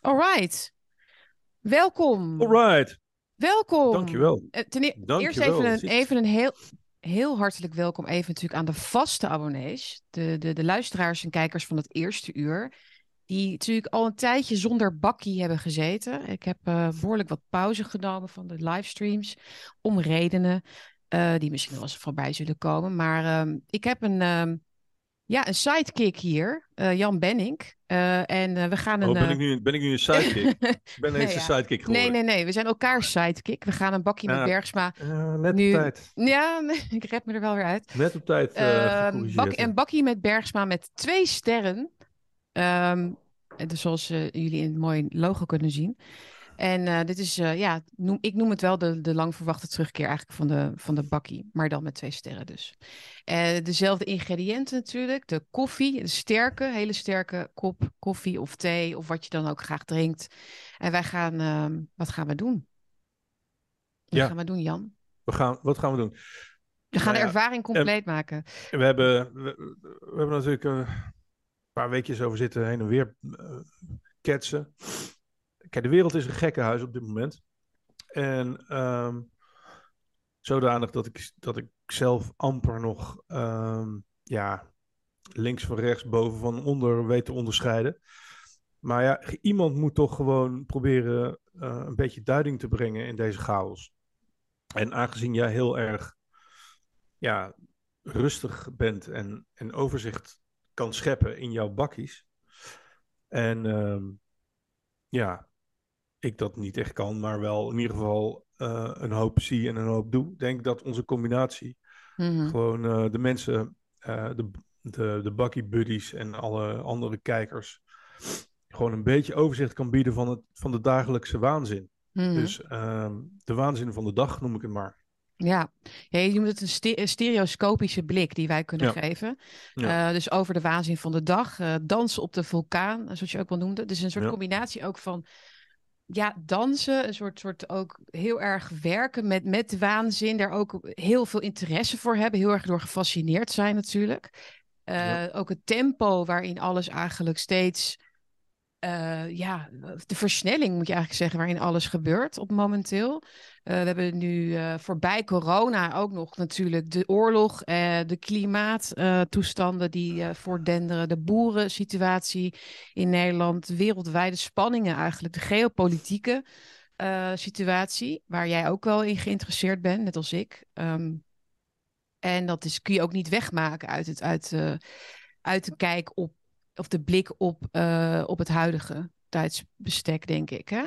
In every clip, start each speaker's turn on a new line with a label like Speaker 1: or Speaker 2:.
Speaker 1: Alright. Welkom.
Speaker 2: Alright,
Speaker 1: Welkom.
Speaker 2: dankjewel.
Speaker 1: Eh, Ten e-
Speaker 2: Dankjewel,
Speaker 1: eerst even een, even een heel, heel hartelijk welkom even natuurlijk aan de vaste abonnees. De, de, de luisteraars en kijkers van het eerste uur. Die natuurlijk al een tijdje zonder bakkie hebben gezeten. Ik heb eh, behoorlijk wat pauze genomen van de livestreams. Om redenen eh, die misschien wel eens voorbij zullen komen. Maar ehm, ik heb een, ehm, ja, een sidekick hier. eh, Jan Benink. Eh, en eh, we gaan een...
Speaker 2: Oh, ben, ik nu, ben ik nu een sidekick? ik ben
Speaker 1: Nee,
Speaker 2: eens
Speaker 1: ja.
Speaker 2: een sidekick
Speaker 1: Nee,
Speaker 2: geworden.
Speaker 1: nee, nee. We zijn elkaar sidekick. We gaan een bakje met. Bergsma.
Speaker 2: Net
Speaker 1: Nu-
Speaker 2: op tijd.
Speaker 1: Ja, nee, ik red me er wel weer uit.
Speaker 2: Net op tijd eh
Speaker 1: Ehm, bak, een bakje met Bergsma met twee sterren. En dus zoals jullie in het mooie logo kunnen zien. En eh, dit is, eh, ja, noem, ik noem het wel de, de lang verwachte terugkeer eigenlijk van de, van de bakkie. Maar dan met twee sterren dus. Eh, dezelfde ingrediënten natuurlijk. De koffie, de sterke, hele sterke kop koffie of thee. Of wat je dan ook graag drinkt. En wij gaan, ehm, wat gaan we doen? Wat
Speaker 2: Ja.
Speaker 1: gaan we doen, Jan?
Speaker 2: We gaan, wat gaan we doen?
Speaker 1: We gaan
Speaker 2: Nou
Speaker 1: de
Speaker 2: ja,
Speaker 1: ervaring compleet maken.
Speaker 2: We hebben, we, we hebben natuurlijk een paar weekjes over zitten heen en weer ketsen. Kijk, de wereld is een gekkenhuis op dit moment. En ehm, zodanig dat ik, dat ik zelf amper nog ehm, ja, links van rechts, boven van onder weet te onderscheiden. Maar ja, iemand moet toch gewoon proberen eh, een beetje duiding te brengen in deze chaos. En aangezien jij heel erg ja, rustig bent en, en overzicht kan scheppen in jouw bakkies. En ehm, ja, ik dat niet echt kan, maar wel in ieder geval eh, een hoop zie en een hoop doe. Denk dat onze combinatie
Speaker 1: Mhm.
Speaker 2: gewoon eh, de mensen, eh, de, de, de bakkie buddies en alle andere kijkers, gewoon een beetje overzicht kan bieden van, het, van de dagelijkse waanzin.
Speaker 1: Mhm.
Speaker 2: Dus ehm, de waanzin van de dag noem ik het maar.
Speaker 1: Ja. ja, je noemt het een, ste- een stereoscopische blik die wij kunnen
Speaker 2: Ja.
Speaker 1: geven.
Speaker 2: Ja.
Speaker 1: Dus over de waanzin van de dag, eh, dansen op de vulkaan, zoals je ook wel noemde. Dus een soort combinatie ook van ja, dansen, een soort, soort ook heel erg werken met, met de waanzin, daar ook heel veel interesse voor hebben, heel erg door gefascineerd zijn natuurlijk. Eh,
Speaker 2: Ja.
Speaker 1: Ook het tempo waarin alles eigenlijk steeds, eh, ja, de versnelling moet je eigenlijk zeggen, waarin alles gebeurt op momenteel. Eh, we hebben nu eh, voorbij corona ook nog natuurlijk de oorlog, de klimaattoestanden die voortdenderen, de boerensituatie in Nederland, wereldwijde spanningen eigenlijk, de geopolitieke situatie, waar jij ook wel in geïnteresseerd bent, net als ik. Ehm, en dat is, kun je ook niet wegmaken uit, het, uit, uit de kijk op, of de blik op, eh, op het huidige tijdsbestek, denk ik. Hè?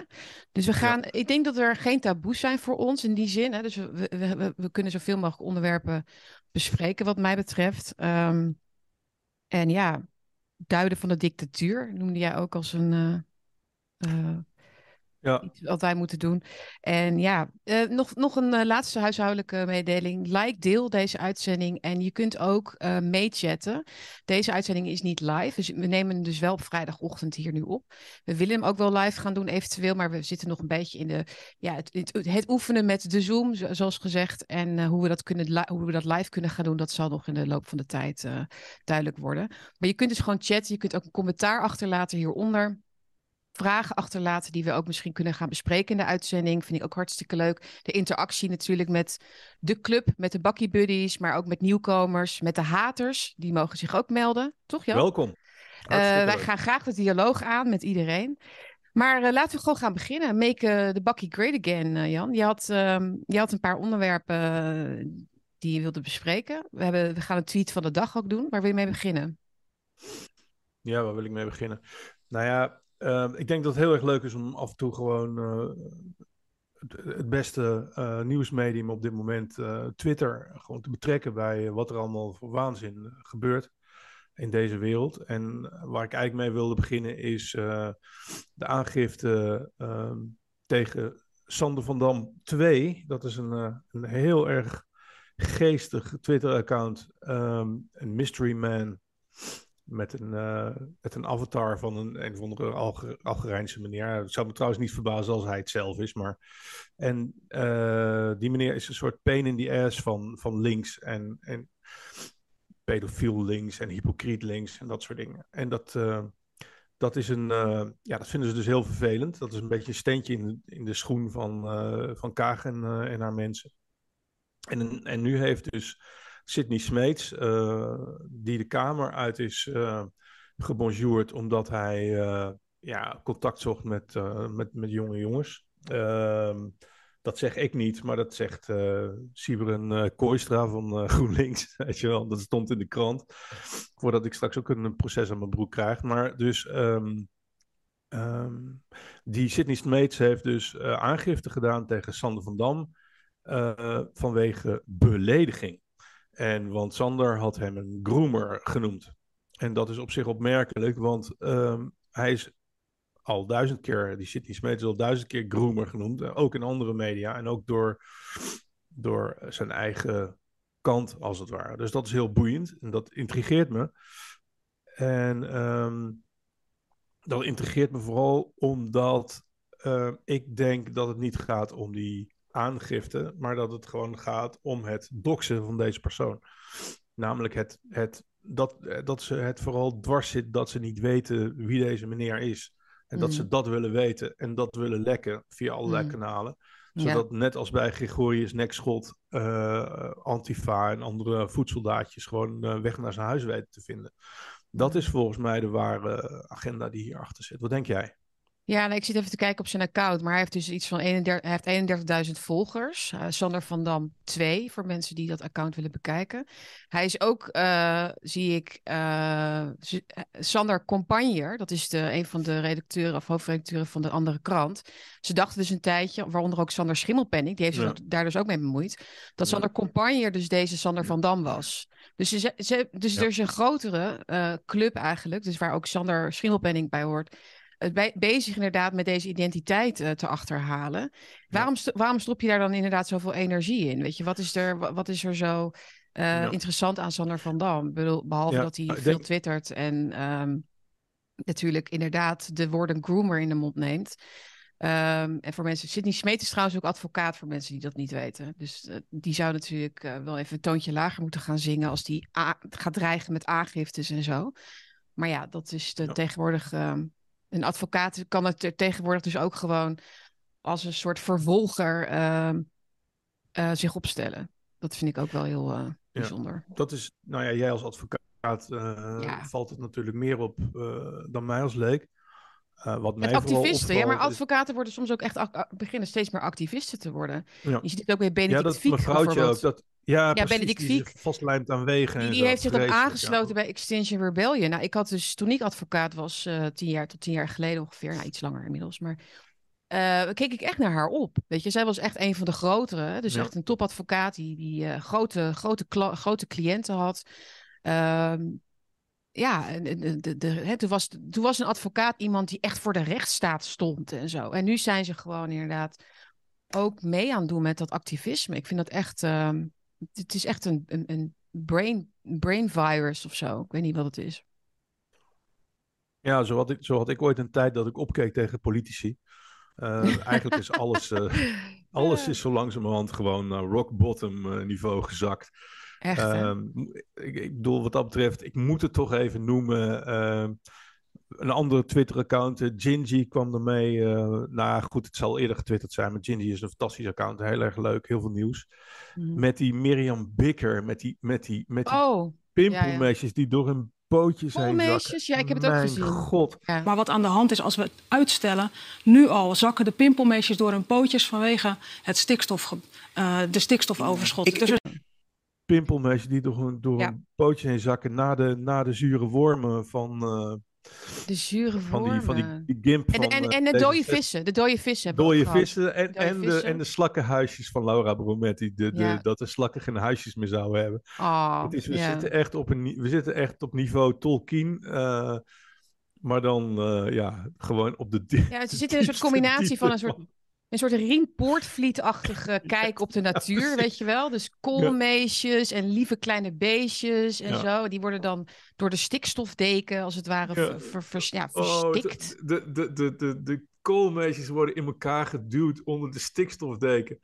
Speaker 1: Dus we gaan, ik denk dat er geen taboes zijn voor ons in die zin. Hè? Dus we, we, we, we kunnen zoveel mogelijk onderwerpen bespreken, wat mij betreft. Ehm, en ja, duiden van de dictatuur noemde jij ook als een. eh, eh,
Speaker 2: Ja,
Speaker 1: wat wij moeten doen. En ja, eh, nog, nog een eh, laatste huishoudelijke mededeling. Like, deel deze uitzending. En je kunt ook eh meechatten. Deze uitzending is niet live. Dus we nemen hem dus wel op vrijdagochtend hier nu op. We willen hem ook wel live gaan doen eventueel. Maar we zitten nog een beetje in de, ja, het, het, het oefenen met de Zoom, zo- zoals gezegd. En hoe, we dat kunnen, hoe we dat live kunnen gaan doen, dat zal nog in de loop van de tijd duidelijk worden. Maar je kunt dus gewoon chatten. Je kunt ook een commentaar achterlaten hieronder vragen achterlaten die we ook misschien kunnen gaan bespreken in de uitzending. Vind ik ook hartstikke leuk. De interactie natuurlijk met de club, met de bakkie buddies, maar ook met nieuwkomers, met de haters. Die mogen zich ook melden, toch Jan?
Speaker 2: welkom.
Speaker 1: Eh,
Speaker 2: Hartstikke
Speaker 1: wij gaan graag de dialoog aan met iedereen. Maar eh, laten we gewoon gaan beginnen. Make eh, the bakkie great again, eh, Jan. Je had, ehm, je had een paar onderwerpen eh, die je wilde bespreken. We, hebben, we gaan een tweet van de dag ook doen. Waar wil je mee beginnen?
Speaker 2: Ja, waar wil ik mee beginnen? Nou ja, eh, ik denk dat het heel erg leuk is om af en toe gewoon eh, het, het beste eh, nieuwsmedium op dit moment, eh, Twitter, gewoon te betrekken bij wat er allemaal voor waanzin gebeurt in deze wereld. En waar ik eigenlijk mee wilde beginnen is de aangifte ehm, tegen Sander van Dam 2. Dat is een, een heel erg geestig Twitter-account, ehm, een mystery man met een, eh, met een avatar van een, een of andere Alge- Algerijnse meneer. Het zou me trouwens niet verbazen als hij het zelf is. Maar... En eh, die meneer is een soort pain in the ass van, van links. En, en pedofiel links en hypocriet links en dat soort dingen. En dat, eh, dat, is een, ja, dat vinden ze dus heel vervelend. Dat is een beetje een steentje in in de schoen van, van Kaag en, en haar mensen. En, en nu heeft dus Sidney Smeets, die de Kamer uit is gebonjourd omdat hij ja, contact zocht met, met, met jonge jongens. Ehm, dat zeg ik niet, maar dat zegt Siberen uh, Kooistra van GroenLinks. Weet je wel, dat stond in de krant. Voordat ik straks ook een proces aan mijn broek krijg. Maar dus um, um, die Sidney Smeets heeft dus aangifte gedaan tegen Sander van Dam vanwege belediging. En want Sander had hem een groomer genoemd. En dat is op zich opmerkelijk, want um, hij is al duizend keer, die Sydney Smith is al duizend keer groomer genoemd. Ook in andere media en ook door, door zijn eigen kant, als het ware. Dus dat is heel boeiend en dat intrigeert me. En um, dat intrigeert me vooral omdat uh, ik denk dat het niet gaat om die aangifte, maar dat het gewoon gaat om het doxen van deze persoon. Namelijk het, het, dat, dat ze het vooral dwars zit dat ze niet weten wie deze meneer is. En dat ze mm. dat willen weten en dat willen lekken via allerlei mm. kanalen. Zodat net als bij Gregorius Nekschot, uh, Antifa en andere voedsoldaatjes gewoon uh, weg naar zijn huis weten te vinden. Dat is volgens mij de ware agenda die hierachter zit. Wat denk jij?
Speaker 1: Ja, nou, ik zit even te kijken op zijn account, maar hij heeft dus iets van 31, hij heeft 31.000 volgers. Uh, Sander van Dam 2, voor mensen die dat account willen bekijken. Hij is ook, uh, zie ik, uh, Sander Compagnier, dat is de, een van de redacteuren of hoofdredacteuren van de andere krant. Ze dachten dus een tijdje, waaronder ook Sander Schimmelpenning, die heeft zich daar dus ook mee bemoeid, dat Sander Compagnier dus deze Sander van Dam was. Dus, ze, ze, dus er is een grotere club eigenlijk, dus waar ook Sander Schimmelpenning bij hoort bezig inderdaad met deze identiteit uh, te achterhalen. Waarom, waarom stop je daar dan inderdaad zoveel energie in? Weet je, wat is er, wat is er zo uh, interessant aan Sander van Dam? Behalve dat hij veel twittert en um, natuurlijk inderdaad de woorden groomer in de mond neemt. Um, en voor mensen, Sidney Smeet is trouwens ook advocaat voor mensen die dat niet weten. Dus uh, die zou natuurlijk uh, wel even een toontje lager moeten gaan zingen als die gaat dreigen met aangiftes en zo. Maar ja, dat is de, ja. tegenwoordig um, een advocaat kan het tegenwoordig dus ook gewoon als een soort vervolger uh, uh, zich opstellen. Dat vind ik ook wel heel uh, bijzonder.
Speaker 2: Ja, dat is, nou ja, jij als advocaat eh, ja. valt het natuurlijk meer op dan mij als leek. Wat mij
Speaker 1: activisten, ja, maar advocaten worden soms ook echt beginnen steeds meer activisten te worden. Ja. Je ziet het ook bij Benedict ja, dat Fiek ook.
Speaker 2: Dat, ja, ja Benedict Fiek. Vastlijmt aan wegen.
Speaker 1: Die, die heeft zich ook aangesloten bij Extinction Rebellion. Nou, ik had dus toen ik advocaat was, uh, tien jaar tot tien jaar geleden ongeveer, nou, iets langer inmiddels, maar uh, keek ik echt naar haar op. Weet je, zij was echt een van de grotere, dus echt een topadvocaat die, die uh, grote, grote, grote cliënten had. Uh, ja, de, de, de, hè, toen, was, toen was een advocaat iemand die echt voor de rechtsstaat stond en zo. En nu zijn ze gewoon inderdaad ook mee aan het doen met dat activisme. Ik vind dat echt. Ehm, het is echt een, een, een brain, brain virus of zo. Ik weet niet wat het is.
Speaker 2: Ja, zo had, ik, zo had ik ooit een tijd dat ik opkeek tegen politici. Uh, eigenlijk is alles, uh, alles is zo langzamerhand gewoon naar rock bottom niveau gezakt.
Speaker 1: Echt, uh,
Speaker 2: ik, ik, bedoel, wat dat betreft, ik moet het toch even noemen. Ehm, een andere Twitter-account, uh, Gingy, kwam ermee. Uh, nou goed, het zal eerder getwitterd zijn, maar Gingy is een fantastisch account. Heel erg leuk, heel veel nieuws. Mm. Met die Mirjam Bikker, met die, met die, met die
Speaker 1: oh,
Speaker 2: pimpelmeisjes ja, ja. die door hun pootjes heen
Speaker 1: zakken. ja, ik heb het ook
Speaker 2: Mijn
Speaker 1: gezien.
Speaker 2: god.
Speaker 3: Ja. Maar wat aan de hand is als we het uitstellen, nu al zakken de pimpelmeisjes door hun pootjes vanwege het stikstof, uh, de stikstofoverschot. Ik, dus
Speaker 2: pimpelmeisjes die door, hun, door hun pootjes heen zakken na de, na de zure wormen van...
Speaker 1: De zure
Speaker 2: van die, van die, die gimp
Speaker 1: en,
Speaker 2: van,
Speaker 1: en,
Speaker 2: uh,
Speaker 1: en de dode vissen. De dode vissen.
Speaker 2: Dode vissen en, en, de, en de slakkenhuisjes van Laura Brometti. De, de, ja. Dat de slakken geen huisjes meer zouden hebben.
Speaker 1: Oh,
Speaker 2: het is, we,
Speaker 1: ja.
Speaker 2: zitten echt op een, we zitten echt op niveau Tolkien. Uh, maar dan uh, ja, gewoon op de.
Speaker 1: Ja, ze zitten in een soort combinatie van een soort een soort Rien Poortvliet-achtige kijk op de natuur, weet je wel. Dus koolmeesjes en lieve kleine beestjes en ja. zo. Die worden dan door de stikstofdeken, als het ware, ja. Ver, ver, ja, verstikt.
Speaker 2: Oh, de, de, de, de, de koolmeesjes worden in elkaar geduwd onder de stikstofdeken.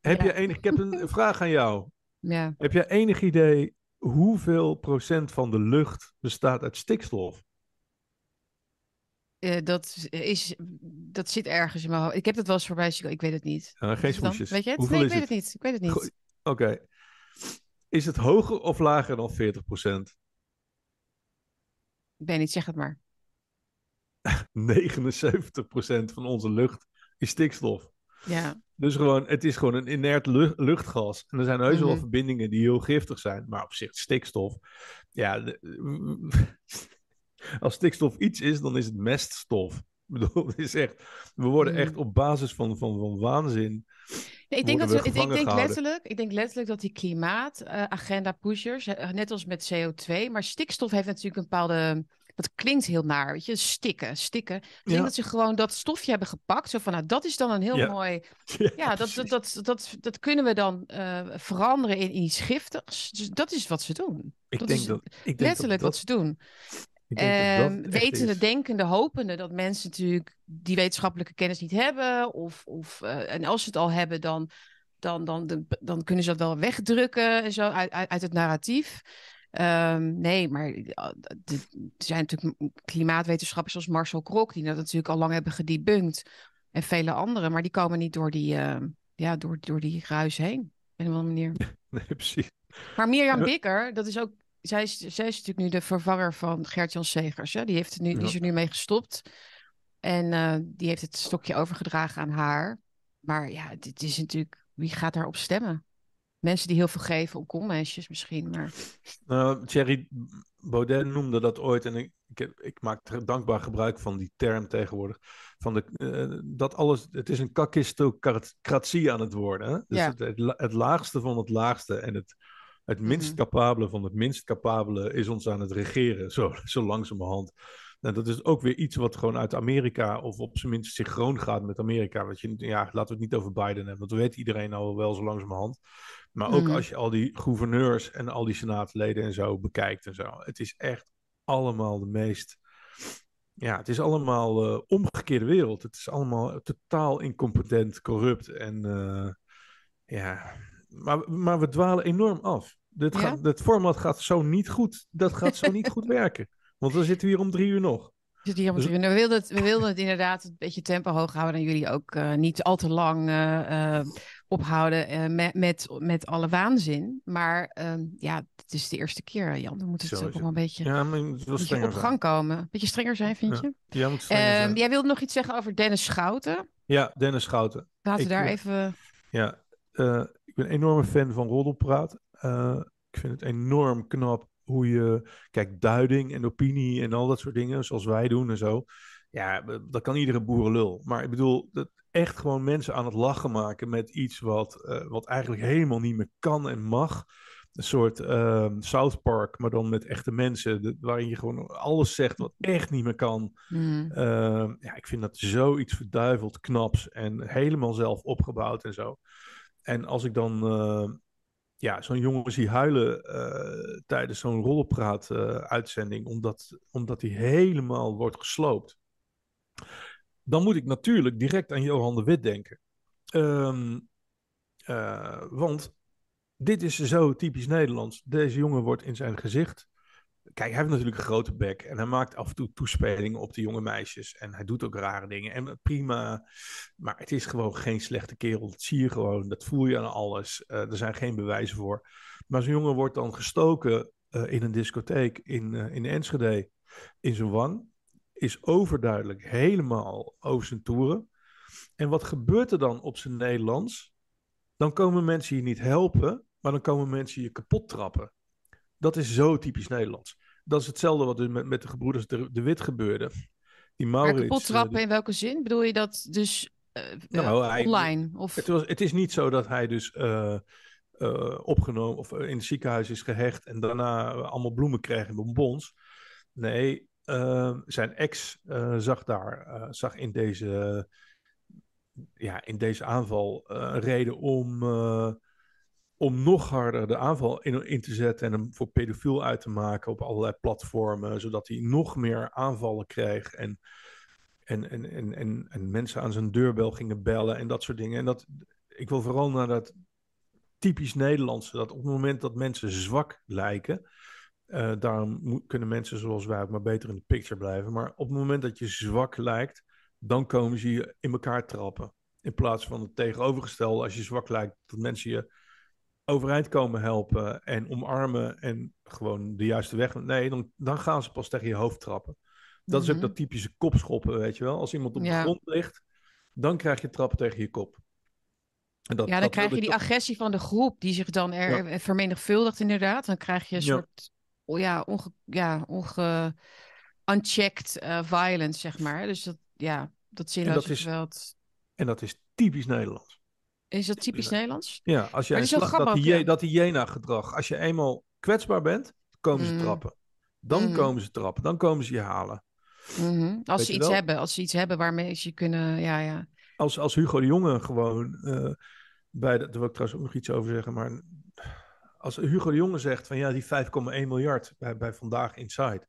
Speaker 2: Heb je enig... Ik heb een vraag aan jou.
Speaker 1: Ja.
Speaker 2: Heb je enig idee hoeveel procent van de lucht bestaat uit stikstof?
Speaker 1: Eh, dat, is, dat zit ergens in mijn hoofd. Ik heb het wel eens voorbij zien. Ik weet het niet.
Speaker 2: Uh, geen smoesjes.
Speaker 1: Weet je het?
Speaker 2: Hoeveel
Speaker 1: nee, ik weet het? niet. Ik weet het niet.
Speaker 2: Oké. Is het hoger of lager dan 40%?
Speaker 1: Ik weet niet, zeg het maar.
Speaker 2: 79% van onze lucht is stikstof.
Speaker 1: Ja,
Speaker 2: Dus gewoon, het is gewoon een inert lu- luchtgas. En er zijn heus wel
Speaker 1: Mhm.
Speaker 2: verbindingen die heel giftig zijn. Maar op zich, stikstof. Ja, als stikstof iets is, dan is het meststof. Ik bedoel, het is echt, we worden
Speaker 1: Mhm.
Speaker 2: echt op basis van, van, van waanzin.
Speaker 1: Nee, ik denk, dat
Speaker 2: we
Speaker 1: ik, denk
Speaker 2: gehouden.
Speaker 1: letterlijk, ik denk letterlijk dat die klimaatagenda-pushers, net als met CO2, maar stikstof heeft natuurlijk een bepaalde. Dat klinkt heel naar, weet je, stikken, stikken. Ik denk
Speaker 2: Ja.
Speaker 1: dat ze gewoon dat stofje hebben gepakt. Zo van, nou, dat is dan een heel
Speaker 2: Ja.
Speaker 1: mooi. Ja, dat, dat, dat, dat, dat kunnen we dan eh, veranderen in iets giftigs. Dus dat is wat ze doen.
Speaker 2: Ik
Speaker 1: Dat
Speaker 2: denk
Speaker 1: is
Speaker 2: dat, ik denk
Speaker 1: Letterlijk
Speaker 2: dat,
Speaker 1: wat ze doen. Ehm,
Speaker 2: echt
Speaker 1: wetende, denkende, hopende dat mensen natuurlijk die wetenschappelijke kennis niet hebben. Of, of, eh, en als ze het al hebben, dan, dan, dan, dan, kunnen ze dat wel wegdrukken en zo uit, uit, uit het narratief. Ehm, nee, maar eh, er zijn natuurlijk klimaatwetenschappers zoals Marcel Krok, die dat natuurlijk al lang hebben gedebunked. En vele anderen, maar die komen niet door die, eh, ja, door, door die ruis heen. Op een of andere manier.
Speaker 2: Nee, precies.
Speaker 1: Maar Mirjam
Speaker 2: Ja.
Speaker 1: Bikker, dat is ook. Zij is, zij is natuurlijk nu de vervanger van Gert-Jan Segers. Hè? Die, heeft het nu, die is er nu mee gestopt. En eh, die heeft het stokje overgedragen aan haar. Maar ja, dit is natuurlijk. Wie gaat daarop stemmen? Mensen die heel veel geven om koolmeisjes misschien. Maar
Speaker 2: Nou, Thierry Baudet noemde dat ooit, en ik, ik, maak er dankbaar gebruik van die term tegenwoordig. Van de, eh, dat alles, het is een kakistocratie aan het worden. Hè? Dus
Speaker 1: Ja.
Speaker 2: het, het laagste van het laagste en het, het minst
Speaker 1: Mhm.
Speaker 2: capabele van het minst capabele is ons aan het regeren, zo, zo langzamerhand. Nou, dat is ook weer iets wat gewoon uit Amerika, of op zijn minst synchroon gaat met Amerika. Wat je, ja, laten we het niet over Biden hebben, want dat weet iedereen al wel zo langzamerhand. Maar ook
Speaker 1: Mhm.
Speaker 2: als je al die gouverneurs en al die senaatleden en zo bekijkt en zo. Het is echt allemaal de meest. Ja, het is allemaal eh, omgekeerde wereld. Het is allemaal totaal incompetent, corrupt en. eh, ja, maar, maar we dwalen enorm af. Dit
Speaker 1: Ja?
Speaker 2: gaat, het format gaat zo niet goed. Dat gaat zo niet goed werken. Want we zitten hier om drie uur nog.
Speaker 1: we hier
Speaker 2: Dus-
Speaker 1: drie uur. we, wilden het, we wilden het inderdaad een beetje tempo hoog houden. En jullie ook eh, niet al te lang eh, eh, ophouden met, met, met alle waanzin. Maar ehm, ja, het is de eerste keer, Jan. We moeten
Speaker 2: Zo
Speaker 1: het ook wel een beetje,
Speaker 2: Ja, maar moet wel
Speaker 1: beetje op
Speaker 2: zijn.
Speaker 1: gang komen. Een beetje strenger zijn, vind
Speaker 2: Ja.
Speaker 1: je?
Speaker 2: Jij moet strenger
Speaker 1: Ehm,
Speaker 2: zijn.
Speaker 1: jij wilde nog iets zeggen over Dennis Schouten.
Speaker 2: Ja, Dennis Schouten.
Speaker 1: Laten we daar even...
Speaker 2: Ja, ik ben een enorme fan van Roddelpraat. Eh, ik vind het enorm knap hoe je, kijk, duiding en opinie en al dat soort dingen, zoals wij doen en zo. Ja, dat kan iedere boerenlul. Maar ik bedoel, dat echt gewoon mensen aan het lachen maken met iets wat, eh, wat eigenlijk helemaal niet meer kan en mag. Een soort ehm, South Park, maar dan met echte mensen, de- waarin je gewoon alles zegt wat echt niet meer kan.
Speaker 1: Hmm.
Speaker 2: Ehm, ja, ik vind dat zoiets verduiveld knaps en helemaal zelf opgebouwd en zo. En als ik dan eh, ja, zo'n jongen zie huilen eh, tijdens zo'n rollenpraat-uitzending, omdat, omdat hij helemaal wordt gesloopt, dan moet ik natuurlijk direct aan Johan de Wit denken. Ehm, eh, want dit is zo typisch Nederlands. Deze jongen wordt in zijn gezicht Kijk, hij heeft natuurlijk een grote bek en hij maakt af en toe toespelingen op de jonge meisjes. En hij doet ook rare dingen. En prima, maar het is gewoon geen slechte kerel. Dat zie je gewoon, dat voel je aan alles. Eh, er zijn geen bewijzen voor. Maar zo'n jongen wordt dan gestoken eh, in een discotheek in, eh, in Enschede in zijn wang. Is overduidelijk helemaal over zijn toeren. En wat gebeurt er dan op zijn Nederlands? Dan komen mensen je niet helpen, maar dan komen mensen je kapot trappen. Dat is zo typisch Nederlands. Dat is hetzelfde wat er met, met de gebroeders de, de Wit gebeurde. Die
Speaker 1: Maar
Speaker 2: Maurits,
Speaker 1: kapot
Speaker 2: eh,
Speaker 1: trappen
Speaker 2: die-
Speaker 1: in welke zin? Bedoel je dat dus eh,
Speaker 2: Nou,
Speaker 1: eh,
Speaker 2: hij-
Speaker 1: online? Of...
Speaker 2: het, was, het is niet zo dat hij dus opgenomen of in het ziekenhuis is gehecht en daarna allemaal bloemen kreeg en bonbons. Nee, zijn ex zag daar, zag in deze, ja, in deze aanval een reden om, om nog harder de aanval in, in te zetten en hem voor pedofiel uit te maken op allerlei platformen, zodat hij nog meer aanvallen kreeg en, en, en, en, en, en mensen aan zijn deurbel gingen bellen en dat soort dingen. En dat, ik wil vooral naar dat typisch Nederlandse, dat op het moment dat mensen zwak lijken, Uh, daarom kunnen mensen zoals wij ook maar beter in de picture blijven. Maar op het moment dat je zwak lijkt, dan komen ze je in elkaar trappen. In plaats van het tegenovergestelde, als je zwak lijkt, dat mensen je overeind komen helpen en omarmen en gewoon de juiste weg. Nee, dan, dan gaan ze pas tegen je hoofd trappen. Dat is ook mhm. dat typische kopschoppen, weet je wel. Als iemand op de grond ligt, dan krijg je trappen tegen je kop.
Speaker 1: En dat, ja, dan krijg je die agressie van de groep die zich dan er vermenigvuldigt inderdaad. Dan krijg je een soort, oh ja, onge, ja, onge, unchecked uh, violence, zeg maar. Dus dat, ja, dat zinloze geweld.
Speaker 2: En dat is typisch Nederlands.
Speaker 1: Is dat typisch Nederlands?
Speaker 2: Ja, als jij dat, dat, die, dat hyena-gedrag, als je eenmaal kwetsbaar bent, komen ze mhm. trappen. Dan mhm. komen ze trappen, dan komen ze je halen.
Speaker 1: Mhm. Als ze iets hebben, als ze iets hebben waarmee ze kunnen, ja, ja.
Speaker 2: Als, als Hugo de Jonge gewoon, uh, bij de, daar wil ik trouwens ook nog iets over zeggen, maar als Hugo de Jonge zegt van ja, die 5,1 miljard bij, bij Vandaag Inside,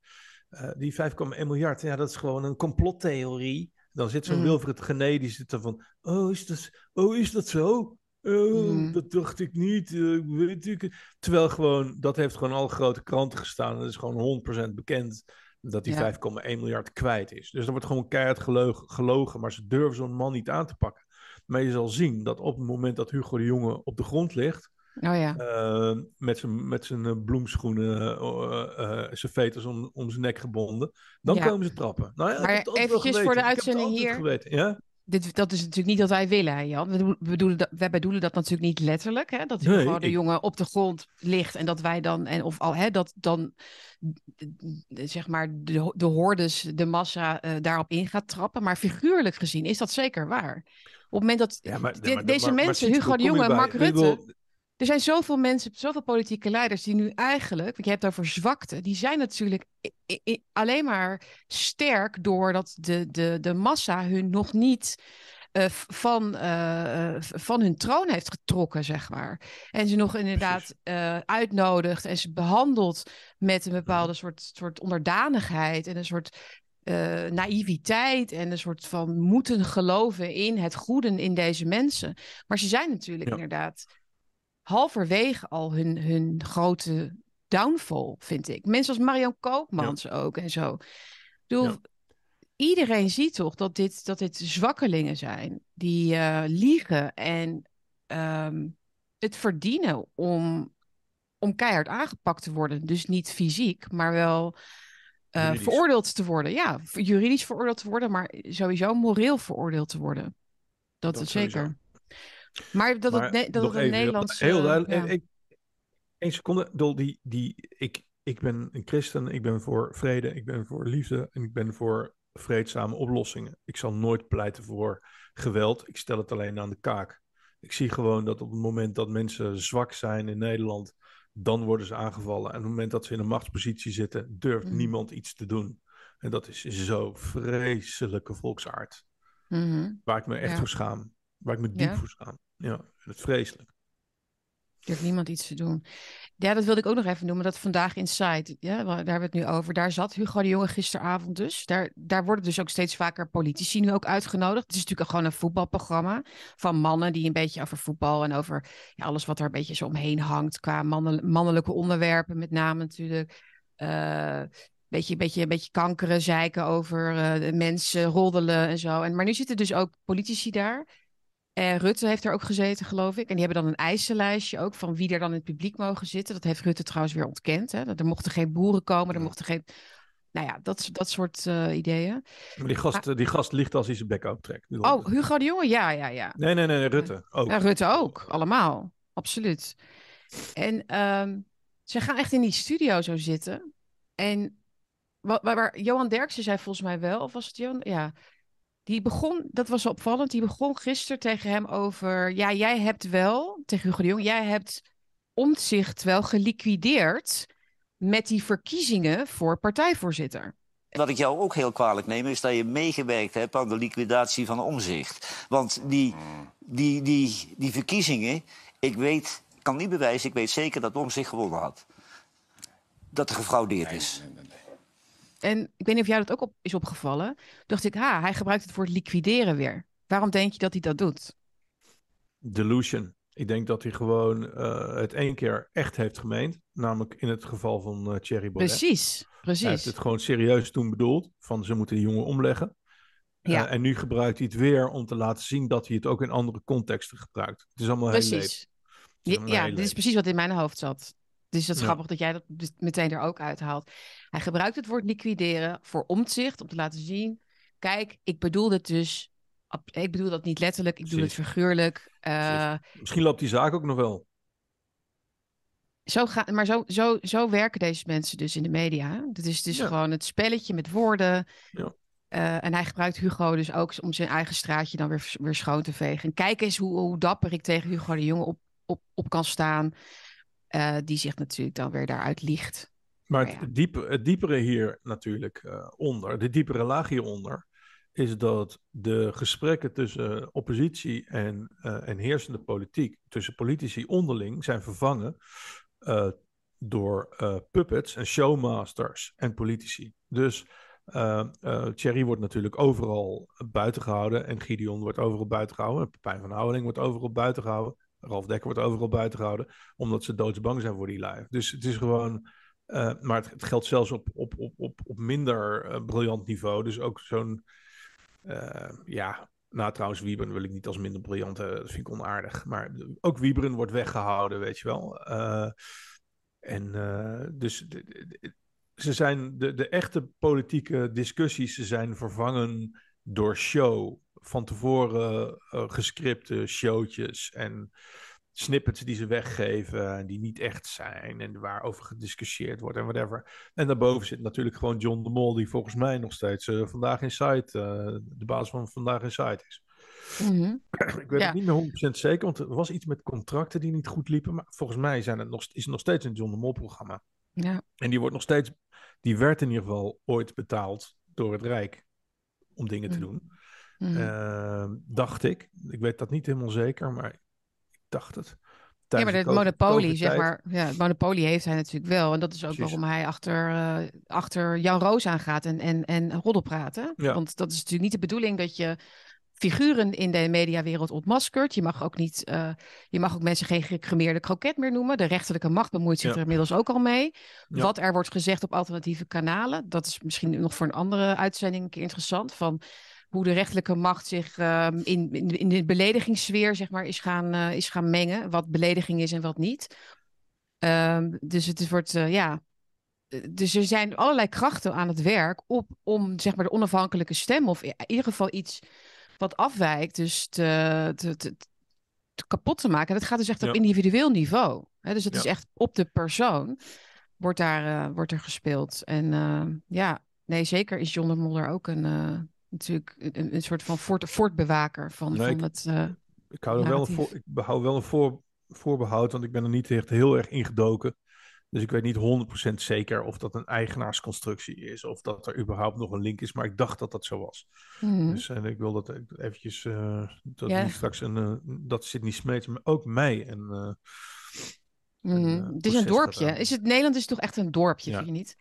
Speaker 2: uh, die 5,1 miljard, ja, dat is gewoon een complottheorie. Dan zit zo'n mm. Wilfred Gené, die zit er van, oh is dat, oh, is dat zo? Oh, mm. Dat dacht ik niet. Uh, weet ik. Terwijl gewoon, dat heeft gewoon alle grote kranten gestaan. Dat is gewoon 100% bekend dat die 5,1 miljard kwijt is. Dus er wordt gewoon keihard gelogen, gelogen, maar ze durven zo'n man niet aan te pakken. Maar je zal zien dat op het moment dat Hugo de Jonge op de grond ligt,
Speaker 1: Oh ja.
Speaker 2: Uh, met zijn, met zijn eh, bloemschoenen, uh, zijn veters om, om zijn nek gebonden. Dan komen ze trappen. Nou ja,
Speaker 1: maar eventjes voor de uitzending hier.
Speaker 2: Ja?
Speaker 1: Dit, dat is natuurlijk niet wat wij willen, Jan. We, bedoelen dat, wij bedoelen dat natuurlijk niet letterlijk. Hè? Dat nee, gewoon de jongen op de grond ligt en dat wij dan, en of al, hè, dat dan, zeg maar, de, de hordes, de massa daarop in gaat trappen. Maar figuurlijk gezien is dat zeker waar. Op het moment dat ja, maar, deze mensen, Hugo de Jonge en Mark Rutte... Er zijn zoveel mensen, zoveel politieke leiders die nu eigenlijk, want je hebt over zwakte, die zijn natuurlijk alleen maar sterk doordat de, de, de massa hun nog niet uh, van, uh, van hun troon heeft getrokken, zeg maar. En ze nog inderdaad uh, uitnodigt en ze behandelt met een bepaalde soort, soort onderdanigheid en een soort naïviteit en een soort van moeten geloven in het goede in deze mensen. Maar ze zijn natuurlijk inderdaad halverwege al hun, hun grote downfall, vind ik. Mensen als Marion Koopmans ook en zo. Ik iedereen ziet toch dat dit, dat dit zwakkelingen zijn die uh, liegen en um, het verdienen om, om keihard aangepakt te worden. Dus niet fysiek, maar wel uh, veroordeeld te worden. Ja, juridisch veroordeeld te worden, maar sowieso moreel veroordeeld te worden. Dat, dat is zeker. Maar dat het, dat het een Nederlands...
Speaker 2: Heel, duidelijk. Ik, Eén seconde. Dol, die, die, ik, ik ben een christen. Ik ben voor vrede. Ik ben voor liefde. En ik ben voor vreedzame oplossingen. Ik zal nooit pleiten voor geweld. Ik stel het alleen aan de kaak. Ik zie gewoon dat op het moment dat mensen zwak zijn in Nederland, dan worden ze aangevallen. En op het moment dat ze in een machtspositie zitten, durft mhm. niemand iets te doen. En dat is zo vreselijke volksaard. Mm Waar ik me echt voor schaam. Waar ik me diep voor schaam. Ja, het vreselijk.
Speaker 1: Durft niemand iets te doen. Ja, dat wilde ik ook nog even noemen. Dat vandaag Inside, ja, daar hebben we het nu over. Daar zat Hugo de Jonge gisteravond dus. Daar, daar worden dus ook steeds vaker politici nu ook uitgenodigd. Het is natuurlijk gewoon een voetbalprogramma van mannen die een beetje over voetbal en over ja, alles wat er een beetje zo omheen hangt. Qua mannelijke onderwerpen met name natuurlijk. Uh, beetje, beetje, beetje kankeren, zeiken over de mensen, roddelen en zo. En, maar nu zitten dus ook politici daar en Rutte heeft er ook gezeten, geloof ik. En die hebben dan een eisenlijstje ook van wie er dan in het publiek mogen zitten. Dat heeft Rutte trouwens weer ontkend. Hè? Er mochten geen boeren komen, er mochten geen... Nou ja, dat, dat soort uh, ideeën.
Speaker 2: Maar die gast, die gast ligt als hij zijn bek optrekt.
Speaker 1: Oh, Hugo de Jonge? Ja, ja, ja.
Speaker 2: Nee, nee, nee, Rutte ook.
Speaker 1: Ja, Rutte ook, allemaal. Absoluut. En um, ze gaan echt in die studio zo zitten. En waar, waar Johan Derksen zei volgens mij wel, of was het Johan? Ja, die begon, dat was opvallend, die begon gisteren tegen hem over... Ja, jij hebt wel, tegen Hugo de Jong, jij hebt omzicht wel geliquideerd met die verkiezingen voor partijvoorzitter.
Speaker 4: Wat ik jou ook heel kwalijk neem, is dat je meegewerkt hebt aan de liquidatie van omzicht. Want die, die, die, die verkiezingen, ik weet, ik kan niet bewijzen, ik weet zeker dat omzicht gewonnen had. Dat er gefraudeerd is.
Speaker 1: En ik weet niet of jou dat ook op, is opgevallen. dacht ik, ha, hij gebruikt het woord liquideren weer. Waarom denk je dat hij dat doet?
Speaker 2: Delusion. Ik denk dat hij gewoon uh, het één keer echt heeft gemeend. Namelijk in het geval van uh, Thierry Baudet.
Speaker 1: Precies, precies. Hij
Speaker 2: heeft het gewoon serieus toen bedoeld. Van ze moeten die jongen omleggen. Ja. Uh, en nu gebruikt hij het weer om te laten zien dat hij het ook in andere contexten gebruikt. Het is allemaal
Speaker 1: precies.
Speaker 2: heel leuk.
Speaker 1: Ja, dit is precies wat in mijn hoofd zat. Dus dat is grappig dat jij dat dus meteen er ook uithaalt. Hij gebruikt het woord liquideren voor omzicht, om te laten zien... kijk, ik bedoel het dus... Ik bedoel dat niet letterlijk, ik bedoel het figuurlijk. Uh,
Speaker 2: Misschien loopt die zaak ook nog wel.
Speaker 1: Zo ga, maar zo, zo, zo werken deze mensen dus in de media. Het is dus gewoon het spelletje met woorden. Ja. Uh, en hij gebruikt Hugo dus ook om zijn eigen straatje dan weer, weer schoon te vegen. En kijk eens hoe, hoe dapper ik tegen Hugo de Jonge op, op, op kan staan. Uh, die zich natuurlijk dan weer daaruit liegt.
Speaker 2: Maar, het, ja. diepe, het diepere hier natuurlijk uh, onder, de diepere laag hieronder, is dat de gesprekken tussen oppositie en, uh, en heersende politiek, tussen politici onderling, zijn vervangen door puppets en showmasters en politici. Dus Thierry wordt natuurlijk overal buiten gehouden en Gideon wordt overal buiten gehouden. En Pepijn van Houweling wordt overal buiten gehouden. Ralf Dekker wordt overal buiten gehouden, omdat ze doodsbang zijn voor die live. Dus het is gewoon. Uh, maar het, geldt zelfs op, op, op, op, op minder uh, briljant niveau. Dus ook zo'n. Uh, ja, nou trouwens, Wieberen wil ik niet als minder briljant, dat vind ik onaardig. Maar ook Wieberen wordt weggehouden, weet je wel. en dus de, ze zijn de, de echte politieke discussies zijn vervangen door show van tevoren gescripte showtjes en snippets die ze weggeven en die niet echt zijn en waarover gediscussieerd wordt en whatever. En daarboven zit natuurlijk gewoon John de Mol, die volgens mij nog steeds uh, vandaag in site, uh, de baas van vandaag in site is.
Speaker 1: Mm-hmm.
Speaker 2: Ik weet ja. het niet meer 100% zeker, want er was iets met contracten die niet goed liepen, maar volgens mij zijn het nog, is het nog steeds een John de Mol programma.
Speaker 1: Ja.
Speaker 2: En die wordt nog steeds, die werd in ieder geval ooit betaald door het Rijk om dingen te doen.
Speaker 1: Mm.
Speaker 2: Uh, dacht ik. Ik weet dat niet helemaal zeker, maar dacht het.
Speaker 1: Ja, maar het monopolie, zeg maar. Ja, het monopolie heeft hij natuurlijk wel. En dat is ook Precies. waarom hij achter, uh, achter Jan Roos aangaat en, en, en roddel praten. Ja. Want dat is natuurlijk niet de bedoeling dat je figuren in de mediawereld ontmaskert. Je mag ook niet, uh, je mag ook mensen geen gecremeerde kroket meer noemen. De rechterlijke macht bemoeit zich ja. er inmiddels ook al mee. Ja. Wat er wordt gezegd op alternatieve kanalen, dat is misschien nog voor een andere uitzending een keer interessant. Van hoe de rechterlijke macht zich uh, in, in, in, de beledigingssfeer zeg maar, is, gaan, uh, is gaan mengen. Wat belediging is en wat niet. Um, dus het wordt, uh, ja. Dus er zijn allerlei krachten aan het werk op, om zeg maar, de onafhankelijke stem, of in ieder geval iets wat afwijkt, dus te, te, te, te kapot te maken. Dat gaat dus echt ja. op individueel niveau. Hè? Dus het ja. is echt op de persoon wordt daar wordt er gespeeld. En ja, nee, zeker is John de Moller ook een natuurlijk een, een soort van voort, voortbewaker van, nee, van het. Uh,
Speaker 2: ik hou er wel een, voor, ik hou wel een voor, voorbehoud, want ik ben er niet echt heel erg ingedoken. Dus ik weet niet 100% zeker of dat een eigenaarsconstructie is, of dat er überhaupt nog een link is. Maar ik dacht dat dat zo was.
Speaker 1: Mm-hmm.
Speaker 2: Dus en ik wil dat eventjes, uh, dat ja. straks een, uh, dat Sydney Smeets, maar ook mij. En, uh,
Speaker 1: mm-hmm. het is een dorpje. Is het Nederland is toch echt een dorpje, ja. vind je niet?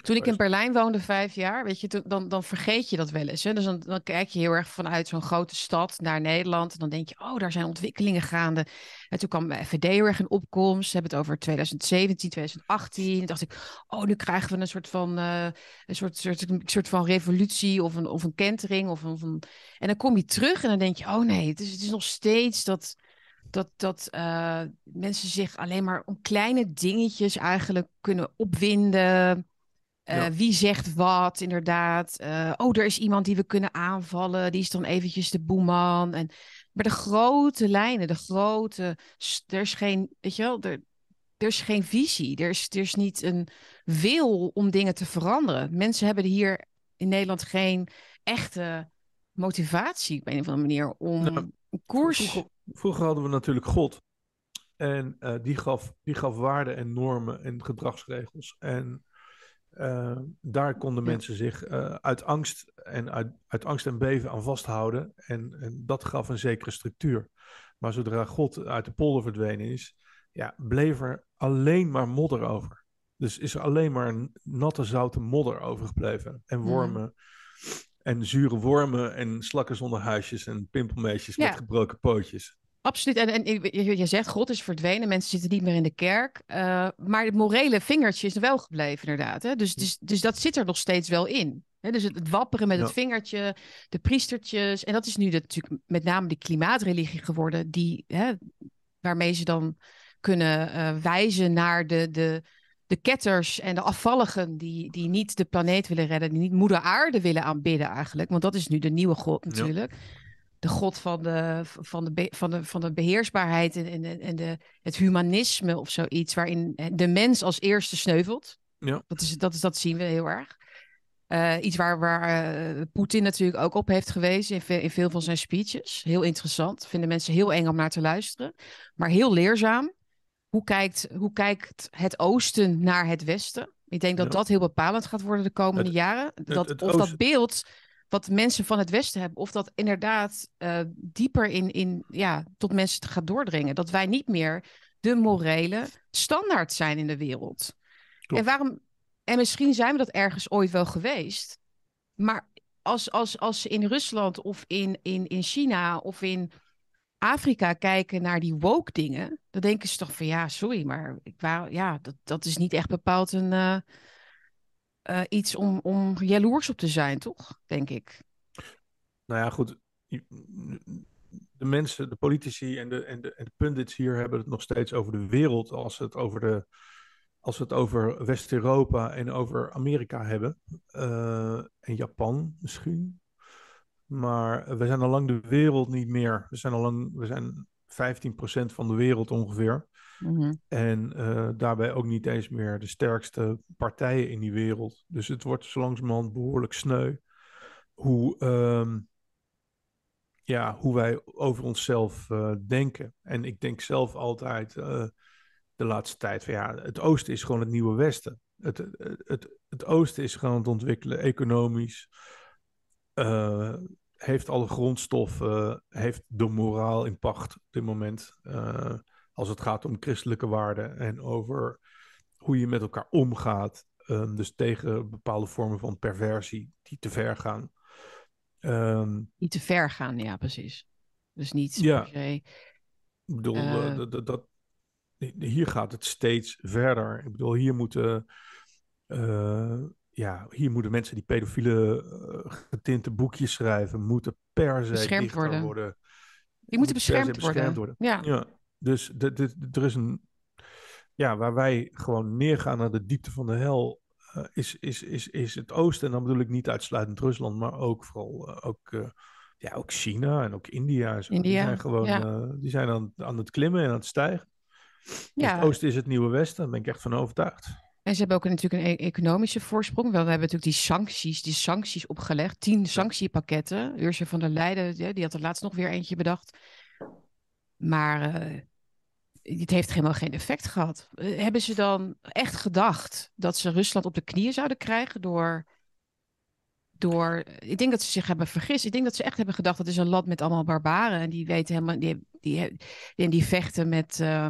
Speaker 1: Toen ik in Berlijn woonde vijf jaar, weet je, dan, dan vergeet je dat wel eens. Hè? Dus dan, dan kijk je heel erg vanuit zo'n grote stad naar Nederland. En dan denk je, oh, daar zijn ontwikkelingen gaande. En toen kwam FVD heel erg in opkomst. Ze hebben het over 2017, 2018. En dacht ik, oh, nu krijgen we een soort van, uh, een soort, soort, een soort van revolutie of een, of een kentering. Of een, of een... En dan kom je terug en dan denk je, oh nee, het is, het is nog steeds dat dat, dat uh, mensen zich alleen maar om kleine dingetjes eigenlijk kunnen opwinden. Uh, ja. Wie zegt wat, inderdaad. Uh, oh, er is iemand die we kunnen aanvallen. Die is dan eventjes de boeman. En, maar de grote lijnen, de grote... Er is geen, weet je wel, er, er is geen visie. Er is, er is niet een wil om dingen te veranderen. Mensen hebben hier in Nederland geen echte motivatie op een of andere manier om nou, een koers...
Speaker 2: Vroeger, vroeger, hadden we natuurlijk God. En uh, die, gaf, die gaf waarden en normen en gedragsregels. En uh, daar konden ja. mensen zich uh, uit, angst en uit, uit, angst en beven aan vasthouden. En, en, dat gaf een zekere structuur. Maar zodra God uit de polder verdwenen is, ja, bleef er alleen maar modder over. Dus is er alleen maar natte zoute modder overgebleven. En wormen. Mm. En zure wormen en slakken zonder huisjes en pimpelmeisjes ja. met gebroken pootjes.
Speaker 1: Absoluut. En, en je, je zegt, God is verdwenen, mensen zitten niet meer in de kerk. Uh, maar het morele vingertje is er wel gebleven, inderdaad. Hè? Dus, dus, dus dat zit er nog steeds wel in. Hè? Dus het, het wapperen met
Speaker 2: Ja.
Speaker 1: het vingertje, de priestertjes. En dat is nu de, natuurlijk met name die klimaatreligie geworden, die, hè, waarmee ze dan kunnen eh, wijzen naar de, de, de ketters en de afvalligen die, die niet de planeet willen redden, die niet moeder aarde willen aanbidden eigenlijk. Want dat is nu de nieuwe God natuurlijk. De god van de, van de, be- van de, van de beheersbaarheid en, en, en de, het humanisme of zoiets, waarin de mens als eerste sneuvelt.
Speaker 2: Ja.
Speaker 1: Dat, is, dat, is, dat zien we heel erg. Eh, iets waar, waar eh, Poetin natuurlijk ook op heeft gewezen in, ve- in veel van zijn speeches. Heel interessant. Vinden mensen heel eng om naar te luisteren. Maar heel leerzaam. Hoe kijkt, hoe kijkt het oosten naar het westen? Ik denk dat
Speaker 2: Ja.
Speaker 1: dat heel bepalend gaat worden de komende
Speaker 2: Het-
Speaker 1: jaren. Dat,
Speaker 2: het
Speaker 1: of dat beeld wat mensen van het westen hebben, of dat inderdaad eh, dieper in, in, ja, tot mensen te gaat doordringen. Dat wij niet meer de morele standaard zijn in de wereld.
Speaker 2: Klopt.
Speaker 1: En waarom, en misschien zijn we dat ergens ooit wel geweest. Maar als, als, als ze in Rusland of in, in, in China of in Afrika kijken naar die woke dingen, dan denken ze toch van ja, sorry, maar ik ja, dat, dat is niet echt bepaald een, eh, eh, iets om, om jaloers op te zijn, toch? Denk ik.
Speaker 2: Nou ja, goed. De mensen, de politici en de, en, de, en de pundits hier hebben het nog steeds over de wereld als het over, de, als ze het over West-Europa en over Amerika hebben. Eh, en Japan misschien. Maar we zijn al lang de wereld niet meer. We zijn al lang, we zijn 15% van de wereld ongeveer.
Speaker 1: Mhm.
Speaker 2: En eh, daarbij ook niet eens meer de sterkste partijen in die wereld. Dus het wordt zo langzamerhand behoorlijk sneu. Hoe, ehm, ja, hoe wij over onszelf eh, denken. En ik denk zelf altijd eh, de laatste tijd van ja, het oosten is gewoon het nieuwe westen. Het, het, het, het oosten is gewoon het ontwikkelen, economisch. heeft alle grondstoffen, heeft de moraal in pacht op dit moment. Als het gaat om christelijke waarden en over hoe je met elkaar omgaat. Ehm, dus tegen bepaalde vormen van perversie die te ver gaan. Ehm,
Speaker 1: Niet te ver gaan, ja, precies. Dus niet
Speaker 2: Ja.
Speaker 1: per se.
Speaker 2: ik bedoel,
Speaker 1: Eh.
Speaker 2: eh, dat, dat, hier gaat het steeds verder. Ik bedoel, hier moeten, eh, ja, hier moeten mensen die pedofiele getinte boekjes schrijven, moeten per se
Speaker 1: Beschermd worden.
Speaker 2: worden.
Speaker 1: Die moeten
Speaker 2: se
Speaker 1: beschermd worden.
Speaker 2: beschermd worden.
Speaker 1: Ja.
Speaker 2: Ja, dus de, de, de- er is een. Ja, waar wij gewoon neergaan naar de diepte van de hel. eh, is, is, is, is het oosten. En dan bedoel ik niet uitsluitend Rusland, maar ook vooral eh, ook, eh, ja, ook China en ook India. Zo. die
Speaker 1: India,
Speaker 2: zijn gewoon
Speaker 1: ja.
Speaker 2: die zijn aan, aan het klimmen en aan het stijgen. Dus het oosten is het nieuwe westen, daar ben ik echt van overtuigd.
Speaker 1: En ze hebben ook natuurlijk een e- economische voorsprong. Wel, we hebben natuurlijk die sancties, die sancties opgelegd. Tien sanctiepakketten. Ursula van der Leyen, die had er laatst nog weer eentje bedacht. Maar het heeft helemaal geen effect gehad. Eh, hebben ze dan echt gedacht dat ze Rusland op de knieën zouden krijgen door... Door, ik denk dat ze zich hebben vergist. Ik denk dat ze echt hebben gedacht dat is een land met allemaal barbaren. En die weten helemaal, die, die, die, die vechten met, eh,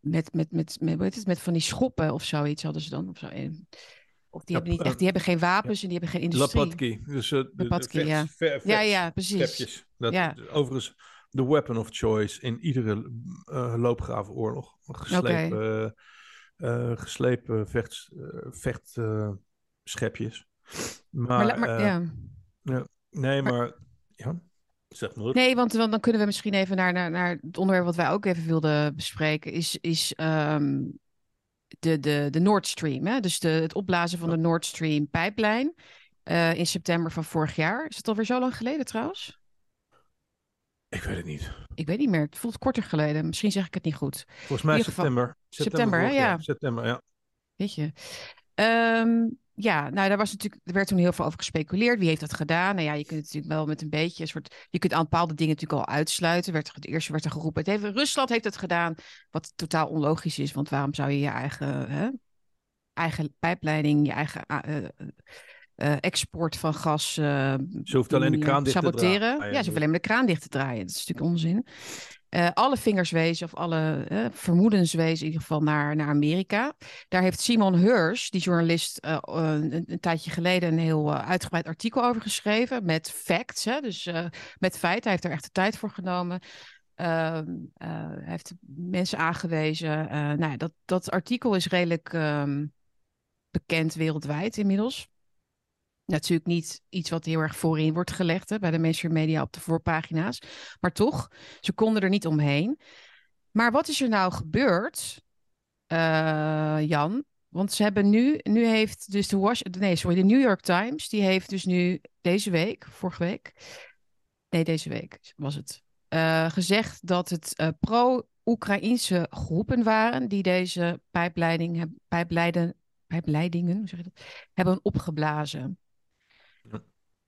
Speaker 1: met, met, met, met, heet het, met van die schoppen of zoiets hadden ze dan. Of, zo. Of die,
Speaker 2: Ja,
Speaker 1: hebben niet echt, die hebben geen wapens en die hebben geen industrie.
Speaker 2: Lapatki. Dus, de, de
Speaker 1: Lapatki, ja. Ja, ja, precies.
Speaker 2: Dat,
Speaker 1: Ja.
Speaker 2: Overigens, de weapon of choice in iedere uh, loopgravenoorlog. Geslepen, uh, uh, geslepen vechts, uh, vechtschepjes. maar,
Speaker 1: maar, maar ja.
Speaker 2: ja. Nee, maar, maar ja, zeg maar.
Speaker 1: Nee, want, want dan kunnen we misschien even naar, naar, naar het onderwerp wat wij ook even wilden bespreken. Is, is um, de, de, de Nord Stream. Hè? Dus de, het opblazen van de Nord Stream pijplijn. Uh, in september van vorig jaar. Is het alweer zo lang geleden trouwens?
Speaker 2: Ik weet het niet.
Speaker 1: Ik weet niet meer. Het voelt korter geleden. Misschien zeg ik het niet goed.
Speaker 2: Volgens mij september.
Speaker 1: September, september hè? Ja.
Speaker 2: September, ja.
Speaker 1: Weet je. Um, ja, nou, daar was natuurlijk, er werd toen heel veel over gespeculeerd. Wie heeft dat gedaan? Nou ja, je kunt natuurlijk wel met een beetje een soort. Je kunt aan bepaalde dingen natuurlijk al uitsluiten. Werd, het eerste werd er geroepen. Het heeft, Rusland heeft het gedaan. Wat totaal onlogisch is. Want waarom zou je je eigen, hè, eigen pijpleiding, je eigen uh, uh, export van gas. Uh,
Speaker 2: ze hoeft alleen de kraan dicht
Speaker 1: saboteren.
Speaker 2: te draaien.
Speaker 1: Ah, ja, ze hoeft alleen maar de kraan dicht te draaien. Dat is natuurlijk onzin. Uh, alle vingers wezen, of alle uh, vermoedens wezen in ieder geval naar, naar Amerika. Daar heeft Simon Hirsch, die journalist, uh, een, een, tijdje geleden een heel uitgebreid artikel over geschreven. Met facts, hè, dus met feiten. Hij heeft er echt de tijd voor genomen. Eh, hij heeft mensen aangewezen. Eh, nou ja, dat, dat artikel is redelijk ehm, bekend wereldwijd inmiddels. Natuurlijk niet iets wat heel erg voorin wordt gelegd hè, bij de mainstream media op de voorpagina's. Maar toch, ze konden er niet omheen. Maar wat is er nou gebeurd, eh, Jan? Want ze hebben nu, nu heeft dus de, nee, sorry, de New York Times, die heeft dus nu deze week, vorige week, nee, deze week was het, uh, gezegd dat het uh, pro-Oekraïnse groepen waren die deze pijpleiding, pijpleiden, pijpleidingen zeg je dat, hebben opgeblazen.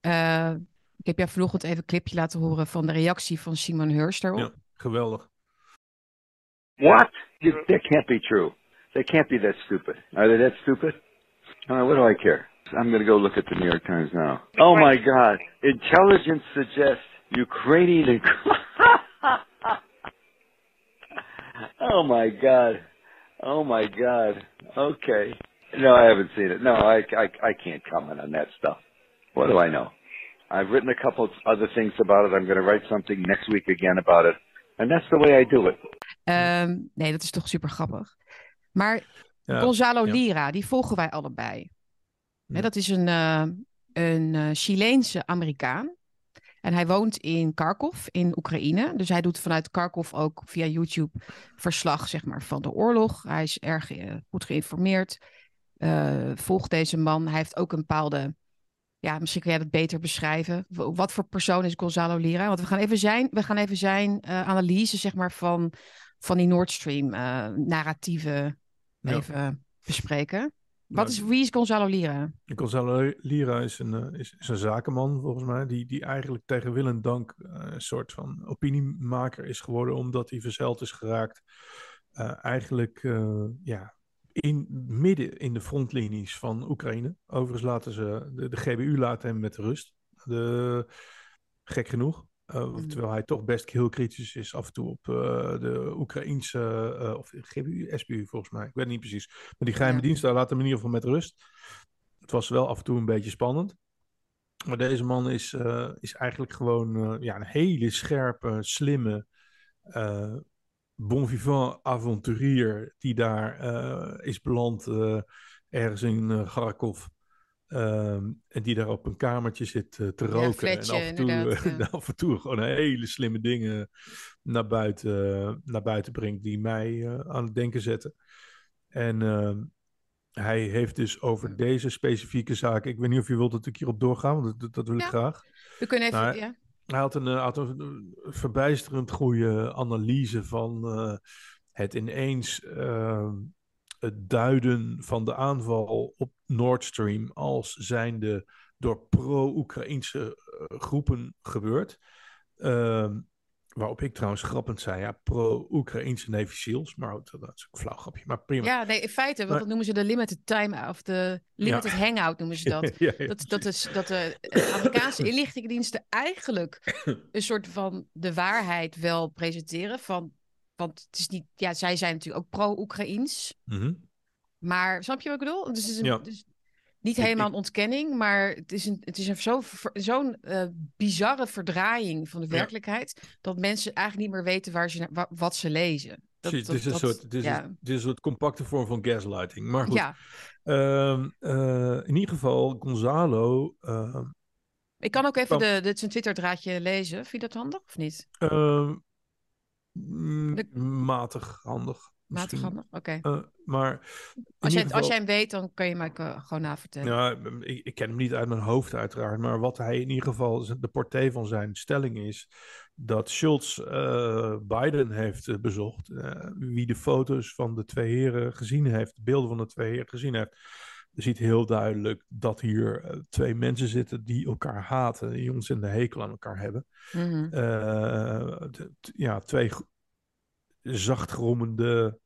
Speaker 1: Uh, ik heb jou vanochtend even een clipje laten horen van de reactie van Simon Hurst daarop. Ja,
Speaker 2: geweldig.
Speaker 5: What? That can't be true. They can't be that stupid. Are they that stupid? Uh, what do I care? I'm going to go look at the New York Times now. Oh my God. Intelligence suggests Ukrainian. oh my God. Oh my God. Okay. No, I haven't seen it. No, I, I, I can't comment on that stuff. What do I know? I've written a couple of other things about it. I'm going to write something next week again about it. And that's the way I do it.
Speaker 1: Um, nee, dat is toch super grappig. Maar ja, Gonzalo ja. Lira, die volgen wij allebei. Ja. dat is een, uh, een uh, Chileense Amerikaan. En hij woont in Kharkov in Oekraïne. Dus hij doet vanuit Kharkov ook via YouTube verslag zeg maar, van de oorlog. Hij is erg uh, goed geïnformeerd. volgt deze man. Hij heeft ook een bepaalde ja, misschien kun jij dat beter beschrijven. Wat voor persoon is Gonzalo Lira? Want we gaan even zijn, we gaan even zijn uh, analyse zeg maar, van, van die Nord Stream uh, narratieven ja. even bespreken. Wat is, wie is Gonzalo Lira?
Speaker 2: Gonzalo Lira is een, is, is, een zakenman, volgens mij, die, die eigenlijk tegen wil en dank een soort van opiniemaker is geworden, omdat hij verzeld is geraakt. Uh, eigenlijk ja, in, midden in de frontlinies van Oekraïne. Overigens laten ze de, de GBU laten hem met rust. De, gek genoeg. Uh, terwijl hij toch best heel kritisch is af en toe op uh, de Oekraïnse, uh, of GBU, SBU volgens mij, ik weet niet precies. Maar die geheime ja. diensten laten hem in ieder geval met rust. Het was wel af en toe een beetje spannend. Maar deze man is, is eigenlijk gewoon ja, een hele scherpe, slimme, bon vivant avonturier die daar uh, is beland uh, ergens in uh, Kharkov. Um, en die daar op een kamertje zit te roken. Ja, fletje, en af en, toe, ja. af en toe gewoon hele slimme dingen naar buiten, naar buiten brengt. Die mij aan het denken zetten. En ehm, hij heeft dus over deze specifieke zaak. Ik weet niet of je wilt dat ik hierop doorga, want dat, dat wil ik graag.
Speaker 1: We kunnen even. Maar, ja.
Speaker 2: Hij had een, had een verbijsterend goede analyse van uh, het ineens uh, het duiden van de aanval op Nord Stream als zijnde door pro-Oekraïnse uh, groepen gebeurd. Ehm, Waarop ik trouwens grappend zei, ja, pro-Oekraïnse Navy SEALs. Maar dat, is ook een flauw grapje, maar prima.
Speaker 1: Ja, nee, in feite, maar, dat noemen ze de limited time, of de limited ja. hangout noemen ze dat. ja, ja, dat, dat, is dat de Amerikaanse inlichtingendiensten eigenlijk een soort van de waarheid wel presenteren. Van, want het is niet, ja, zij zijn natuurlijk ook pro-Oekraïns.
Speaker 2: Mm -hmm.
Speaker 1: Maar snap je wat ik bedoel? Dus, het is een, dus, niet helemaal een ontkenning, maar het is, een, het is een zo'n zo uh, bizarre verdraaiing van de werkelijkheid. Ja. dat mensen eigenlijk niet meer weten waar ze, wat ze lezen. Dat,
Speaker 2: Precies, dit is, een soort, dit, ja. is, dit is een soort compacte vorm van gaslighting. Maar goed,
Speaker 1: ja.
Speaker 2: uh, uh, in ieder geval, Gonzalo.
Speaker 1: Ik kan ook even de, de, zijn Twitter-draadje lezen. Vind je dat handig of niet?
Speaker 2: De... Matig handig.
Speaker 1: Matig handig, oké.
Speaker 2: Okay. Uh, maar
Speaker 1: als, jij, geval... als jij hem weet, dan kan je mij gewoon navertellen.
Speaker 2: Ja, ik, ik, ken hem niet uit mijn hoofd uiteraard. Maar wat hij in ieder geval, de portée van zijn stelling is... dat Schultz uh, Biden heeft uh, bezocht. wie de foto's van de twee heren gezien heeft, de beelden van de twee heren gezien heeft... Ziet heel duidelijk dat hier twee mensen zitten die elkaar haten. Die ons in de hekel aan elkaar hebben.
Speaker 1: Mm -hmm.
Speaker 2: ja, twee zachtgrommende,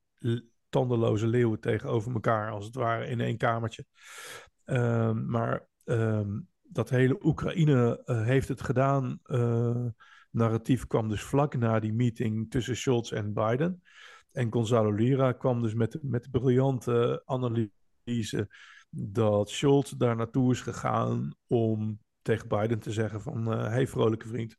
Speaker 2: tandeloze leeuwen tegenover elkaar, als het ware, in één kamertje. Um, maar um, dat hele Oekraïne uh, heeft het gedaan. Uh, narratief kwam dus vlak na die meeting tussen Scholz en Biden. En Gonzalo Lira kwam dus met, met de briljante analyse dat Scholz daar naartoe is gegaan om tegen Biden te zeggen van... uh, hey, vrolijke vriend,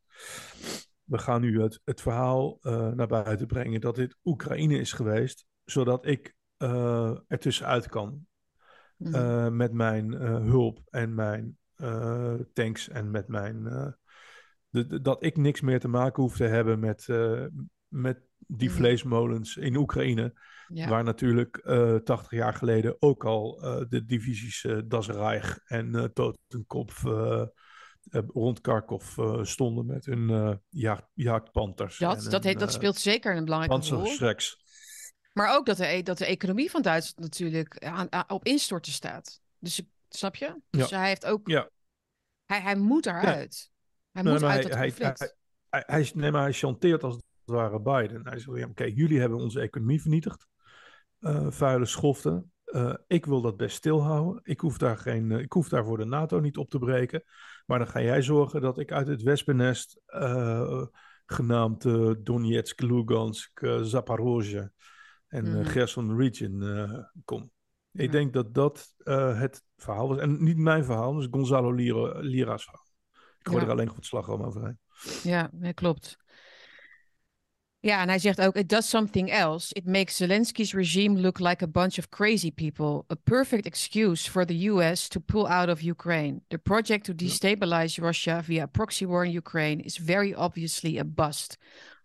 Speaker 2: we gaan nu het, het verhaal uh, naar buiten brengen dat dit Oekraïne is geweest, zodat ik uh, er tussenuit kan. Mm. met mijn hulp en mijn tanks en met mijn. De, dat ik niks meer te maken hoef te hebben met, met die mm. vleesmolens in Oekraïne. Ja. Waar natuurlijk 80 jaar geleden ook al de divisies Das Reich en Totenkopf rond Kharkov uh, stonden met hun jacht, jachtpanters.
Speaker 1: Dat, dat, heet, dat speelt zeker een belangrijke rol. Maar ook dat de, e-, dat de economie van Duitsland natuurlijk aan, aan, op instorten staat. Dus snap je? Dus ja. hij heeft ook... Ja. Hij, hij moet eruit. Hij moet uit dat conflict.
Speaker 2: Hij, hij, hij, nee, maar hij chanteert als het ware Biden. Hij zegt, ja, oké, jullie hebben onze economie vernietigd. vuile schoften. ik wil dat best stilhouden. Ik hoef, daar geen, ik hoef daar voor de NATO niet op te breken. Maar dan ga jij zorgen dat ik uit het wespennest, uh, genaamd uh, Donetsk, Lugansk, uh, Zaporozhye en mm. Gerson Region kom. Ik denk dat dat het verhaal was. En niet mijn verhaal, dus Gonzalo Lira, Lira's verhaal. Ik gooi ja. er alleen goed slagroom overheen.
Speaker 1: Ja, dat klopt. Ja, en hij zegt ook: It does something else. It makes Zelensky's regime look like a bunch of crazy people. A perfect excuse for the US to pull out of Ukraine. The project to destabilize Russia via proxy war in Ukraine is very obviously a bust.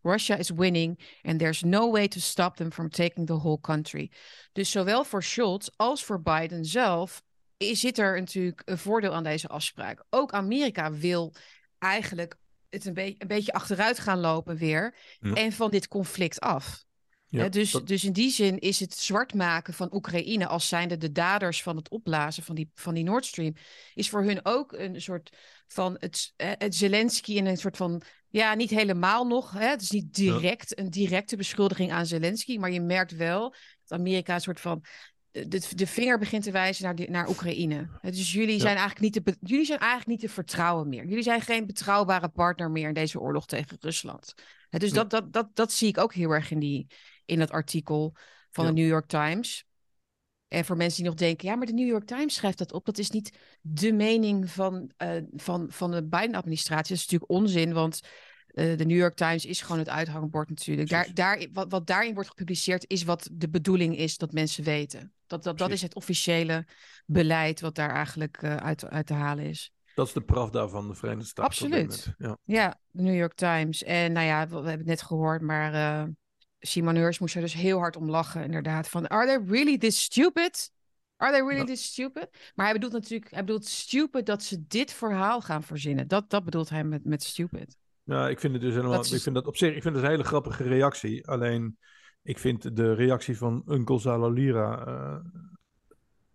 Speaker 1: Russia is winning and there's no way to stop them from taking the whole country. Dus zowel voor Scholz als voor Biden zelf zit er natuurlijk een voordeel aan deze afspraak. Ook Amerika wil eigenlijk het een, be een beetje achteruit gaan lopen weer. En van dit conflict af. Ja, dus, dus in die zin is het zwart maken van Oekraïne als zijnde de daders van het opblazen van die, van die Nord Stream, is voor hun ook een soort van het, het Zelensky in een soort van, ja, niet helemaal nog. Hè? Het is niet direct een directe beschuldiging aan Zelensky, maar je merkt wel dat Amerika een soort van de, de vinger begint te wijzen naar, naar Oekraïne. Dus jullie zijn, eigenlijk niet te, jullie zijn eigenlijk niet te vertrouwen meer. Jullie zijn geen betrouwbare partner meer in deze oorlog tegen Rusland. Dus dat, dat, dat, dat zie ik ook heel erg in, die, in dat artikel van de New York Times. En voor mensen die nog denken, ja, maar de New York Times schrijft dat op. Dat is niet de mening van, uh, van, van de Biden-administratie. Dat is natuurlijk onzin, want de New York Times is gewoon het uithangbord natuurlijk. Daar, daar, wat, wat daarin wordt gepubliceerd is wat de bedoeling is dat mensen weten. Dat, dat, dat is het officiële beleid wat daar eigenlijk uh, uit, uit te halen is.
Speaker 2: Dat is de pravda van de Verenigde Staten.
Speaker 1: Absoluut. Ja. ja, de New York Times. En nou ja, we, we hebben het net gehoord, maar uh, Simon Heurs moest er dus heel hard om lachen, inderdaad. Van, are they really this stupid? Are they really ja. this stupid? Maar hij bedoelt natuurlijk, hij bedoelt stupid dat ze dit verhaal gaan verzinnen. Dat, dat bedoelt hij met, met stupid.
Speaker 2: Ja, ik vind het dus helemaal. Ik vind dat op zich. Ik vind het een hele grappige reactie. Alleen, ik vind de reactie van Uncle Zalalira uh,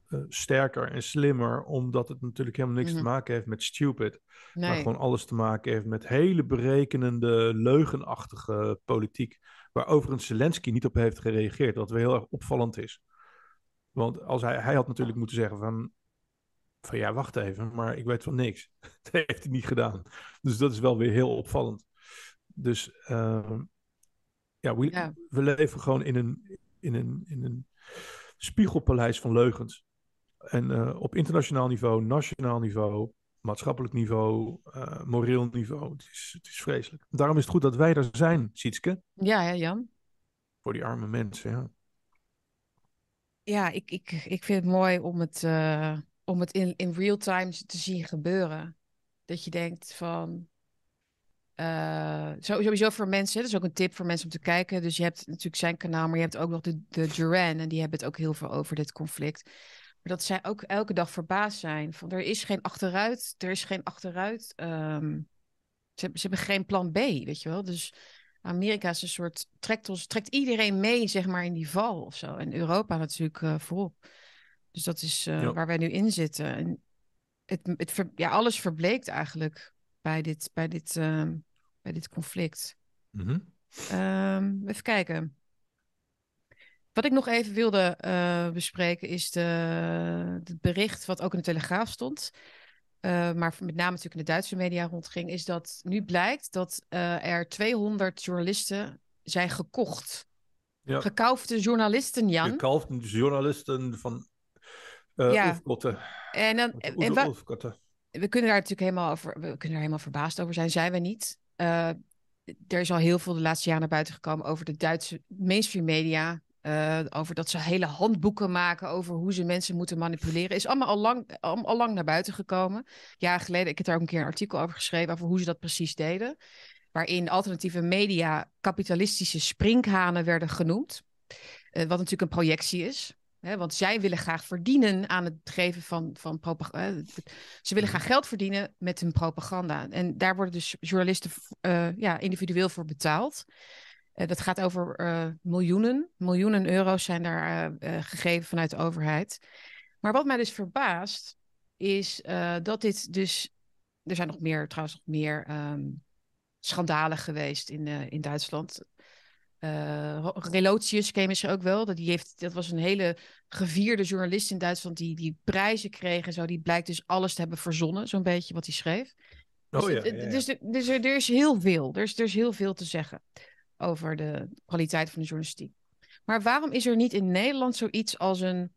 Speaker 2: uh, sterker en slimmer, omdat het natuurlijk helemaal niks te mhm. maken heeft met stupid. Nee. Maar gewoon alles te maken heeft met hele berekenende, leugenachtige politiek. Waar overigens Zelensky niet op heeft gereageerd, wat wel heel erg opvallend is. Want als hij, hij had natuurlijk moeten zeggen van van ja, wacht even, maar ik weet van niks. dat heeft hij niet gedaan. Dus dat is wel weer heel opvallend. Dus uh, ja, we, ja, we, leven gewoon in een, in, een, in een spiegelpaleis van leugens. En uh, op internationaal niveau, nationaal niveau, maatschappelijk niveau, uh, moreel niveau. Het is, het is vreselijk. Daarom is het goed dat wij er zijn, Sietske.
Speaker 1: Ja, ja, Jan.
Speaker 2: Voor die arme mensen, ja.
Speaker 1: Ja, ik, ik, ik vind het mooi om het, uh, om het in, in real time te zien gebeuren. Dat je denkt van. Uh, sowieso voor mensen, dat is ook een tip voor mensen om te kijken. Dus je hebt natuurlijk zijn kanaal, maar je hebt ook nog de, de Duran. En die hebben het ook heel veel over dit conflict. Maar dat zij ook elke dag verbaasd zijn. Van er is geen achteruit, er is geen achteruit. Um, ze, ze hebben geen plan B, weet je wel. Dus Amerika is een soort, trekt, ons, trekt iedereen mee, zeg maar, in die val of zo. En Europa natuurlijk uh, voorop. Dus dat is uh, waar wij nu in zitten. En het, het ver, ja, alles verbleekt eigenlijk bij dit, bij dit, uh, bij dit conflict. Mm -hmm. um, even kijken. Wat ik nog even wilde uh, bespreken is de, het bericht wat ook in de Telegraaf stond. Uh, maar met name natuurlijk in de Duitse media rondging, is dat nu blijkt dat uh, er 200 journalisten zijn gekocht. Ja. Gekaufde journalisten, Jan.
Speaker 2: Gekaufde journalisten van uh, ja.
Speaker 1: En, dan, en, en we kunnen daar natuurlijk helemaal over, we kunnen daar helemaal verbaasd over zijn, zijn we niet. Uh, er is al heel veel de laatste jaren naar buiten gekomen over de Duitse mainstream media. Uh, over dat ze hele handboeken maken over hoe ze mensen moeten manipuleren. Is allemaal al lang, al, al lang naar buiten gekomen. Jaren geleden, ik heb daar ook een keer een artikel over geschreven, over hoe ze dat precies deden. Waarin alternatieve media kapitalistische sprinkhanen werden genoemd. Uh, wat natuurlijk een projectie is. Hè, want zij willen graag verdienen aan het geven van, van propaganda. Ze willen graag geld verdienen met hun propaganda. En daar worden dus journalisten uh, ja, individueel voor betaald. Uh, dat gaat over uh, miljoenen. Miljoenen euro's zijn daar gegeven vanuit de overheid. Maar wat mij dus verbaast, is dat dit dus. Er zijn nog meer, trouwens, nog meer um, schandalen geweest in, in Duitsland. Uh, Relotius ken je ook wel. Dat, die heeft, dat was een hele gevierde journalist in Duitsland die, die prijzen kreeg en zo. Die blijkt dus alles te hebben verzonnen, zo'n beetje wat hij schreef. Dus,
Speaker 2: oh, ja,
Speaker 1: ja, ja. dus, dus er, er, is heel veel. Er is, er is heel veel te zeggen over de kwaliteit van de journalistiek. Maar waarom is er niet in Nederland zoiets als een.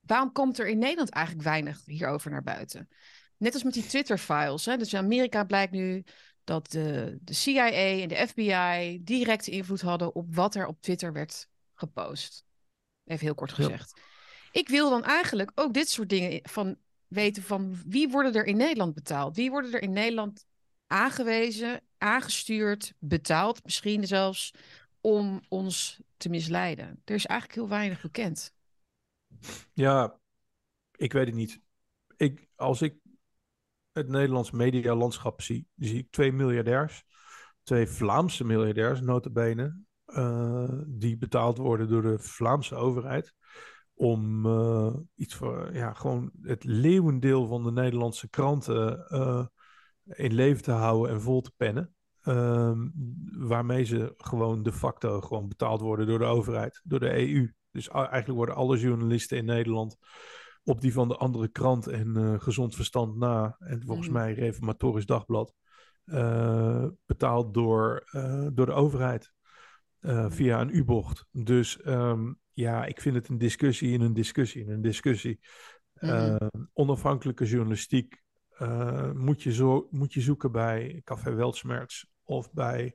Speaker 1: Waarom komt er in Nederland eigenlijk weinig hierover naar buiten? Net als met die Twitter-files. Dus in Amerika blijkt nu dat de, de CIA en de FBI directe invloed hadden op wat er op Twitter werd gepost. Even heel kort gezegd. Ja. Ik wil dan eigenlijk ook dit soort dingen van weten van wie worden er in Nederland betaald? Wie worden er in Nederland aangewezen, aangestuurd, betaald, misschien zelfs om ons te misleiden? Er is eigenlijk heel weinig bekend.
Speaker 2: Ja, ik weet het niet. Ik, als ik het Nederlands medialandschap zie, zie ik twee miljardairs, twee Vlaamse miljardairs, notabene, uh, die betaald worden door de Vlaamse overheid om uh, iets voor, ja, gewoon het leeuwendeel van de Nederlandse kranten uh, in leven te houden en vol te pennen. Uh, waarmee ze gewoon de facto gewoon betaald worden door de overheid, door de EU. Dus eigenlijk worden alle journalisten in Nederland op die van de andere krant en uh, Gezond Verstand na. En volgens mm. mij Reformatorisch Dagblad. Uh, betaald door, uh, door de overheid. via een U-bocht. Dus um, ja, ik vind het een discussie in een discussie in een discussie. Mm. onafhankelijke journalistiek moet, je zo, moet je zoeken bij Café Weltschmerz of bij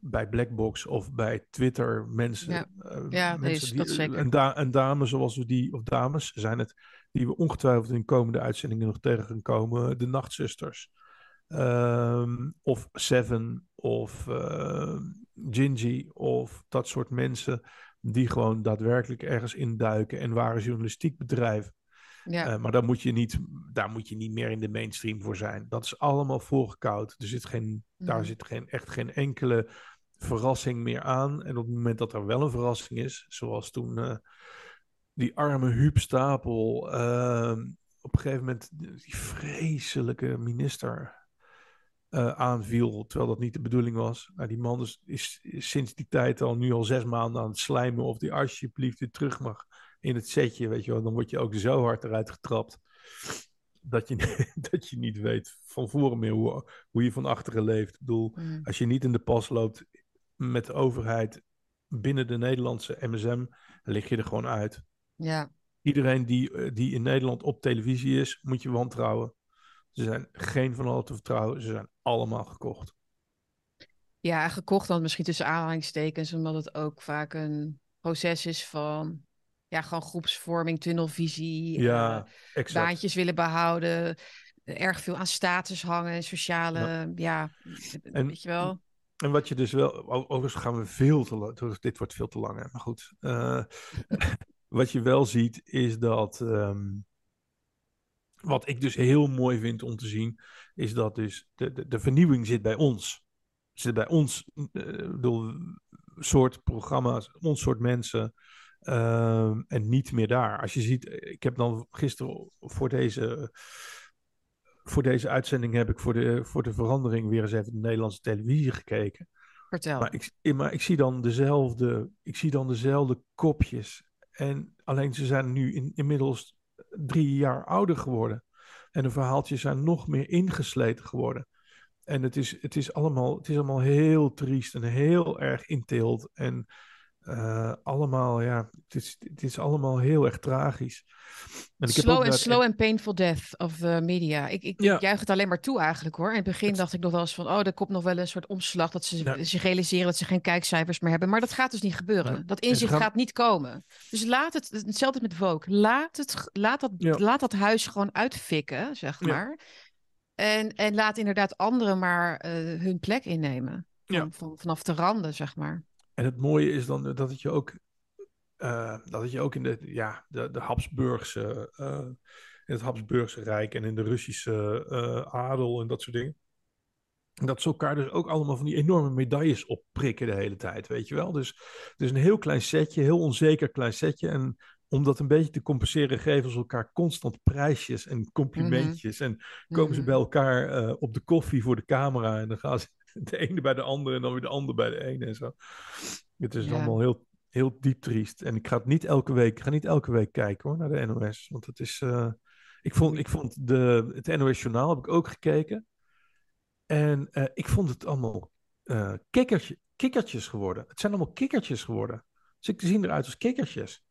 Speaker 2: bij Blackbox of bij Twitter mensen.
Speaker 1: Ja, uh, ja mensen die, dat zeker.
Speaker 2: Een, da een, dame zoals we die, of dames zijn het, die we ongetwijfeld in komende uitzendingen nog tegen gaan komen. De Nachtzusters. Um, of Seven of uh, Gingy of dat soort mensen die gewoon daadwerkelijk ergens induiken en ware journalistiek bedrijven. Ja. Uh, maar dan moet je niet, daar moet je niet meer in de mainstream voor zijn. Dat is allemaal voorgekoud. Er zit geen, mm. Daar mhm. zit geen, echt geen enkele verrassing meer aan. En op het moment dat er wel een verrassing is, zoals toen uh, die arme Huub Stapel uh, op een gegeven moment die vreselijke minister uh, aanviel, terwijl dat niet de bedoeling was. Nou, die man is, is, is, sinds die tijd al nu al zes maanden aan het slijmen of die alsjeblieft weer terug mag in het setje, weet je wel. Dan word je ook zo hard eruit getrapt dat je, dat je niet weet van voren meer hoe, hoe je van achteren leeft. Ik bedoel, mm. als je niet in de pas loopt met de overheid binnen de Nederlandse MSM, lig je er gewoon uit.
Speaker 1: Ja.
Speaker 2: Iedereen die, eh, die in Nederland op televisie is, moet je wantrouwen. Ze zijn geen van allen te vertrouwen. Ze zijn allemaal gekocht.
Speaker 1: Ja, gekocht dan misschien tussen aanhalingstekens, omdat het ook vaak een proces is van ja, gewoon groepsvorming, tunnelvisie,
Speaker 2: ja,
Speaker 1: uh, baantjes willen behouden, erg veel aan status hangen, sociale, ja, ja en, weet je wel.
Speaker 2: En wat je dus wel, overigens gaan we veel te lang, dit wordt veel te lang, hè? maar goed. Uh, wat je wel ziet is dat, um, wat ik dus heel mooi vind om te zien, is dat dus de, de, de vernieuwing zit bij ons. Zit bij ons, uh, bedoel, soort programma's, ons soort mensen. Uh, en niet meer daar. Als je ziet, ik heb dan gisteren voor deze, voor deze uitzending heb ik voor de, voor de verandering weer eens even de Nederlandse televisie gekeken.
Speaker 1: Vertel.
Speaker 2: Maar ik, maar ik zie dan dezelfde, ik zie dan dezelfde kopjes. En alleen ze zijn nu in, inmiddels drie jaar ouder geworden. En de verhaaltjes zijn nog meer ingesleten geworden. En het is, het is, allemaal, het is allemaal heel triest en heel erg inteelt. En eh, allemaal, ja, het is, het is allemaal heel erg tragisch. En ik
Speaker 1: slow and slow and painful death of the media. Ik, ik
Speaker 2: Ja.
Speaker 1: juich het alleen maar toe eigenlijk hoor. In het begin
Speaker 2: Het-
Speaker 1: dacht ik nog wel eens van, oh, er komt nog wel een soort omslag dat ze
Speaker 2: Ja.
Speaker 1: zich realiseren dat ze geen kijkcijfers meer hebben. Maar dat gaat dus niet gebeuren.
Speaker 2: Ja.
Speaker 1: Dat
Speaker 2: ze
Speaker 1: inzicht
Speaker 2: gaan-
Speaker 1: gaat niet komen. Dus laat het, hetzelfde met Vogue. Laat, het, laat, dat,
Speaker 2: Ja.
Speaker 1: laat dat huis gewoon uitfikken, zeg maar. En, en laat inderdaad anderen maar eh, hun plek innemen. Van, van, vanaf de randen, zeg maar.
Speaker 2: En het mooie is dan dat het je ook, eh, dat het je ook in de, ja, de, de Habsburgse, eh, in het Habsburgse Rijk en in de Russische eh, adel en dat soort dingen. Dat ze elkaar dus ook allemaal van die enorme medailles opprikken de hele tijd, weet je wel. Dus het is een heel klein setje, heel onzeker klein setje. En om dat een beetje te compenseren, geven ze elkaar constant prijsjes en complimentjes. En komen ze
Speaker 1: Mhm.
Speaker 2: bij elkaar op de koffie voor de camera. En dan gaan ze de ene bij de andere en dan weer de ander bij de ene en zo. Het is
Speaker 1: Ja.
Speaker 2: allemaal heel, heel diep triest. En ik ga het niet elke week, ik ga niet elke week kijken hoor, naar de NOS. Want het is. eh, ik vond, ik vond de, het NOS Journaal heb ik ook gekeken. En eh, ik vond het allemaal kikkertje, kikkertjes geworden. Het zijn allemaal kikkertjes geworden. Ze zien eruit als kikkertjes.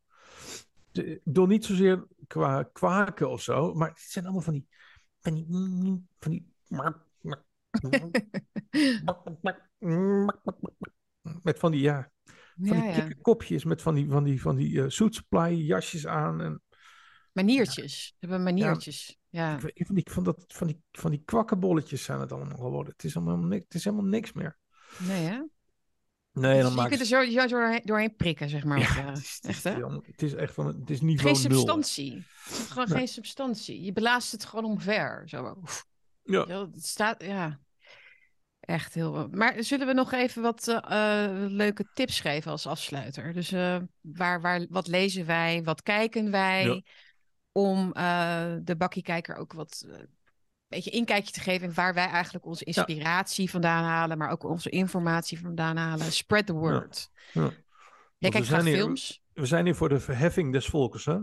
Speaker 2: De- Ik bedoel niet zozeer qua kwaken of zo, maar het zijn allemaal van die. Van die. Van die met van die, ja, van
Speaker 1: Ja,
Speaker 2: die
Speaker 1: ja.
Speaker 2: kikkerkopjes, met van die, van die, van die eh, suit supply jasjes aan. En
Speaker 1: Maniertjes. Ze hebben maniertjes. Ja.
Speaker 2: ik van, die, van, dat, van, die, van die kwakkenbolletjes zijn het allemaal geworden. Het is, allemaal niks, het is helemaal niks meer.
Speaker 1: Nee, hè?
Speaker 2: Nee,
Speaker 1: Dus
Speaker 2: dan
Speaker 1: je
Speaker 2: maakt
Speaker 1: kunt er zo, zo doorheen, doorheen prikken, zeg maar. het
Speaker 2: Ja,
Speaker 1: ware.
Speaker 2: het is,
Speaker 1: Echt, hè?
Speaker 2: het is echt van, het is niveau
Speaker 1: Geen
Speaker 2: nul.
Speaker 1: substantie. Het is Gewoon
Speaker 2: Nee.
Speaker 1: geen substantie. Je blaast het gewoon omver. Zo. Oef.
Speaker 2: Ja.
Speaker 1: Ja, het staat, ja. Echt heel. Maar zullen we nog even wat eh, eh, leuke tips geven als afsluiter? Dus eh, waar, waar, wat lezen wij? Wat kijken wij?
Speaker 2: Ja.
Speaker 1: Om eh, de bakkiekijker ook wat een beetje inkijkje te geven in waar wij eigenlijk onze inspiratie vandaan halen, maar ook onze informatie vandaan halen. Spread the word.
Speaker 2: Ja.
Speaker 1: Jij kijkt
Speaker 2: zijn
Speaker 1: graag
Speaker 2: hier-
Speaker 1: films?
Speaker 2: We zijn hier voor de verheffing des volkes, hè?